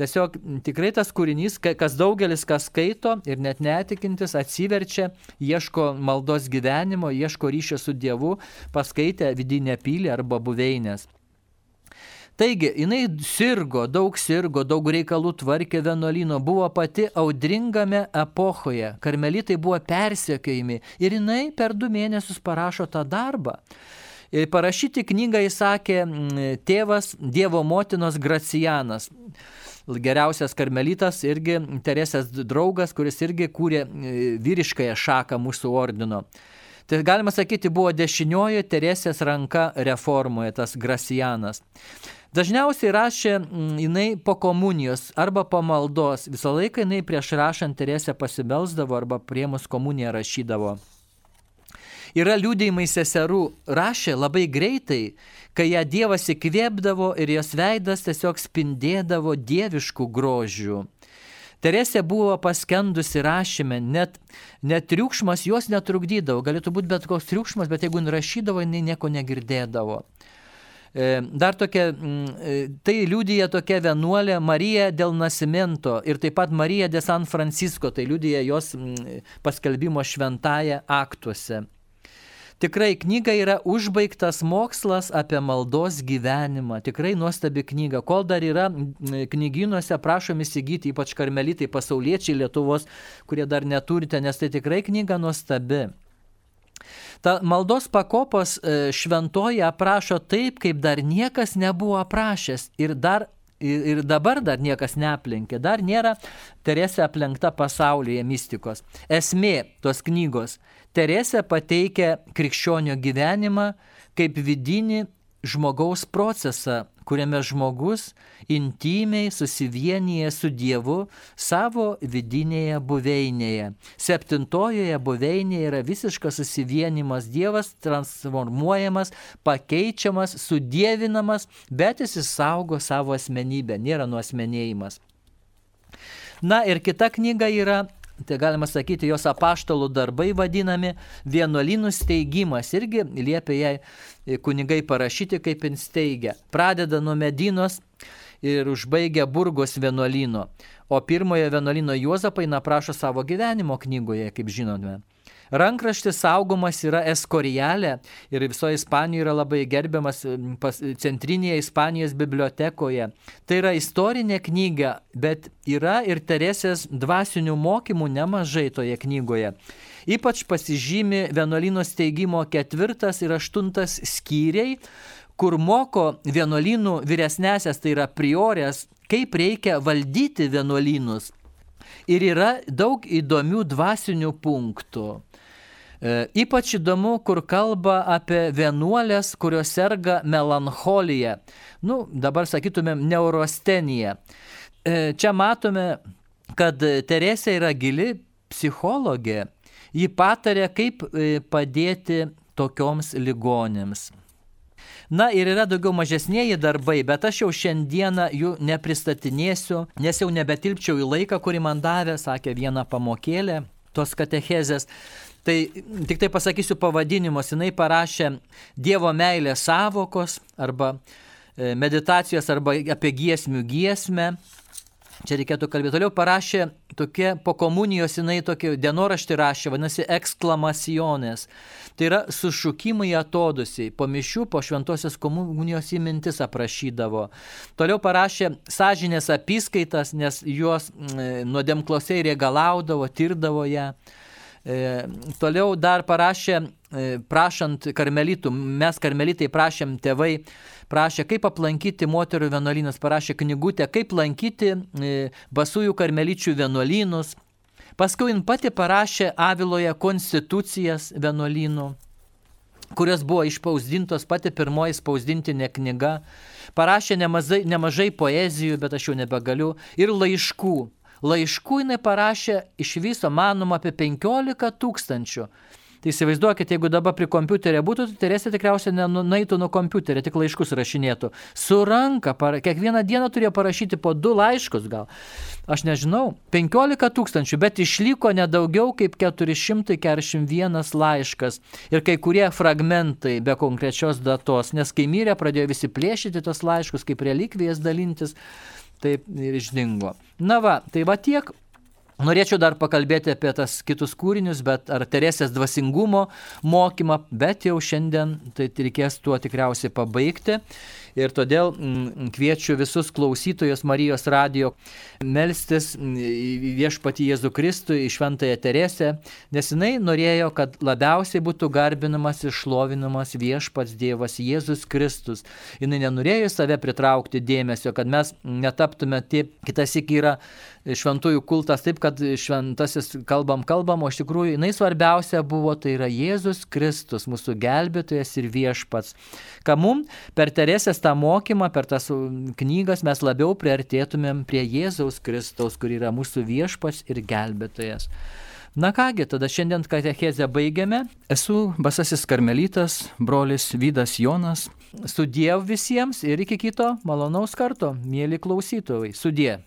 S1: Tiesiog tikrai tas kūrinys, kas daugelis kas skaito ir net netikintis atsiverčia, ieško maldos gyvenimo, ieško ryšio su Dievu, paskaitę vidinę pylį arba buveinės. Taigi, jinai sirgo, daug sirgo, daug reikalų tvarkė vienuolino, buvo pati audringame epochoje, karmelitai buvo persiekėjami ir jinai per du mėnesius parašo tą darbą. Ir parašyti knygą įsakė tėvas Dievo motinos Gracianas geriausias karmelitas, irgi Teresės draugas, kuris irgi kūrė vyriškąją šaką mūsų ordino. Tai galima sakyti, buvo dešinioji Teresės ranka reformoje, tas Gracianas. Dažniausiai rašė mm, jinai po komunijos arba po maldos. Visą laiką jinai prieš rašant Teresę pasibelsdavo arba priemus komuniją rašydavo. Yra liūdėjimai seserų, rašė labai greitai, kai ją Dievas įkvėpdavo ir jos veidas tiesiog spindėdavo dieviškų grožių. Teresė buvo paskendusi rašyme, net, net triukšmas jos netrukdydavo, galėtų būti bet koks triukšmas, bet jeigu rašydavo, jinai nieko negirdėdavo. E, dar tokia, mm, e, tai liūdija tokia vienuolė Marija dėl Nasimento ir taip pat Marija de San Francisco, tai liūdija jos mm, paskelbimo šventąją aktuose. Tikrai knyga yra užbaigtas mokslas apie maldos gyvenimą. Tikrai nuostabi knyga. Kol dar yra mm, knyginuose, prašom įsigyti, ypač karmelitai pasauliečiai Lietuvos, kurie dar neturite, nes tai tikrai knyga nuostabi. Ta maldos pakopos e, šventoji aprašo taip, kaip dar niekas nebuvo aprašęs ir dar ir dabar dar niekas neaplenkė, dar nėra Teresė aplenkta pasaulyje mystikos. Esmė tos knygos. Teresė pateikia krikščionio gyvenimą kaip vidinį žmogaus procesą, kuriame žmogus intimiai susivienyje su Dievu savo vidinėje buveinėje. Septintojoje buveinėje yra visiškas susivienimas Dievas, transformuojamas, pakeičiamas, sudėvinamas, bet jis įsaugo savo asmenybę, nėra nuosmenėjimas. Na ir kita knyga yra tai galima sakyti, jos apaštalų darbai vadinami vienuolynų steigimas. Irgi liepia jai e, kunigai parašyti, kaip jin steigia. Pradeda nuo Medinos ir užbaigia Burgos vienuolyno. O pirmojo vienuolyno Juozapai naprašo savo gyvenimo knygoje, kaip žinome. Rankraštis saugomas yra Eskorijalė ir visoje Ispanijoje yra labai gerbiamas pas, centrinėje Ispanijos bibliotekoje. Tai yra istorinė knyga, bet yra ir Teresės dvasinių mokymų nemažai toje knygoje. Ypač pasižymi vienuolino steigimo ketvirtas ir aštuntas skyriai, kur moko vienuolynų vyresnėsias, tai yra priorės, kaip reikia valdyti vienuolynus. Ir yra daug įdomių dvasinių punktų. E, ypač įdomu, kur kalba apie vienuolės, kurios serga melancholija. Nu, dabar sakytumėm neurostenija. E, čia matome, kad Teresė yra gili psichologė. Ji patarė, kaip e, padėti tokioms ligonėms. Na ir yra daugiau mažesnėji darbai, bet aš jau šiandieną jų nepristatinėsiu, nes jau nebetilpčiau į laiką, kurį man davė, sakė viena pamokėlė tos katechezės. Tai tik tai pasakysiu pavadinimus. Jinai parašė Dievo meilės savokos arba e, meditacijos arba apie giesmių giesmę. Čia reikėtų kalbėti. Toliau parašė tokie po komunijos, jinai tokį dienoraštį rašė, vadinasi, eksklamacionės. Tai yra sušūkimai atodusiai. Po mišių, po šventosios komunijos įmintis aprašydavo. Toliau parašė sąžinės apskaitas, nes juos nuodėmklosiai regalaudavo, tirdavo ją. E, toliau dar parašė, e, prašant karmelitų, mes karmelitai prašėm tėvai, prašė, kaip aplankyti moterų vienuolynus, parašė knygutę, kaip lankyti e, basųjų karmeličių vienuolynus. Paskui jin pati parašė Aviloje konstitucijas vienuolynų kurios buvo išpausdintos pati pirmoji spausdintinė knyga, parašė nemažai, nemažai poezijų, bet aš jau nebegaliu, ir laiškų. Laiškų jinai parašė iš viso manoma apie 15 tūkstančių. Tai įsivaizduokit, jeigu dabar prie kompiuterio būtų, tai Teresė tikriausiai nenaitų nuo kompiuterio, tik laiškus rašinėtų. Su ranka, para, kiekvieną dieną turėjo parašyti po du laiškus gal. Aš nežinau, 15 tūkstančių, bet išliko nedaugiau kaip 441 laiškas. Ir kai kurie fragmentai be konkrečios datos, nes kai mirė, pradėjo visi plėšyti tos laiškus, kaip relikvijas dalintis, taip ir išdingo. Na va, tai va tiek Norėčiau dar pakalbėti apie tas kitus kūrinius, bet ar Teresės dvasingumo mokymą, bet jau šiandien tai reikės tuo tikriausiai pabaigti. Ir todėl mm, kviečiu visus klausytojus Marijos radio melstis mm, į viešpatį Jėzų Kristų, į Šventąją Teresę, nes jinai norėjo, kad labiausiai būtų garbinamas ir šlovinamas viešpats Dievas Jėzus Kristus. Jinai nenorėjo save pritraukti dėmesio, kad mes netaptume taip, kitas iki yra šventųjų kultas taip, kad šventasis kalbam, kalbam, o iš tikrųjų jinai svarbiausia buvo, tai yra Jėzus Kristus, mūsų gelbėtojas ir viešpats. Ką mum per Teresės tą mokymą, per tas knygas mes labiau priartėtumėm prie Jėzaus Kristaus, kur yra mūsų viešpats ir gelbėtojas. Na kągi, tada šiandien katechezę baigiame. Esu Basasis Karmelitas, brolis Vydas Jonas. Sudiev visiems ir iki kito malonaus karto, mėly klausytojai. Sudie.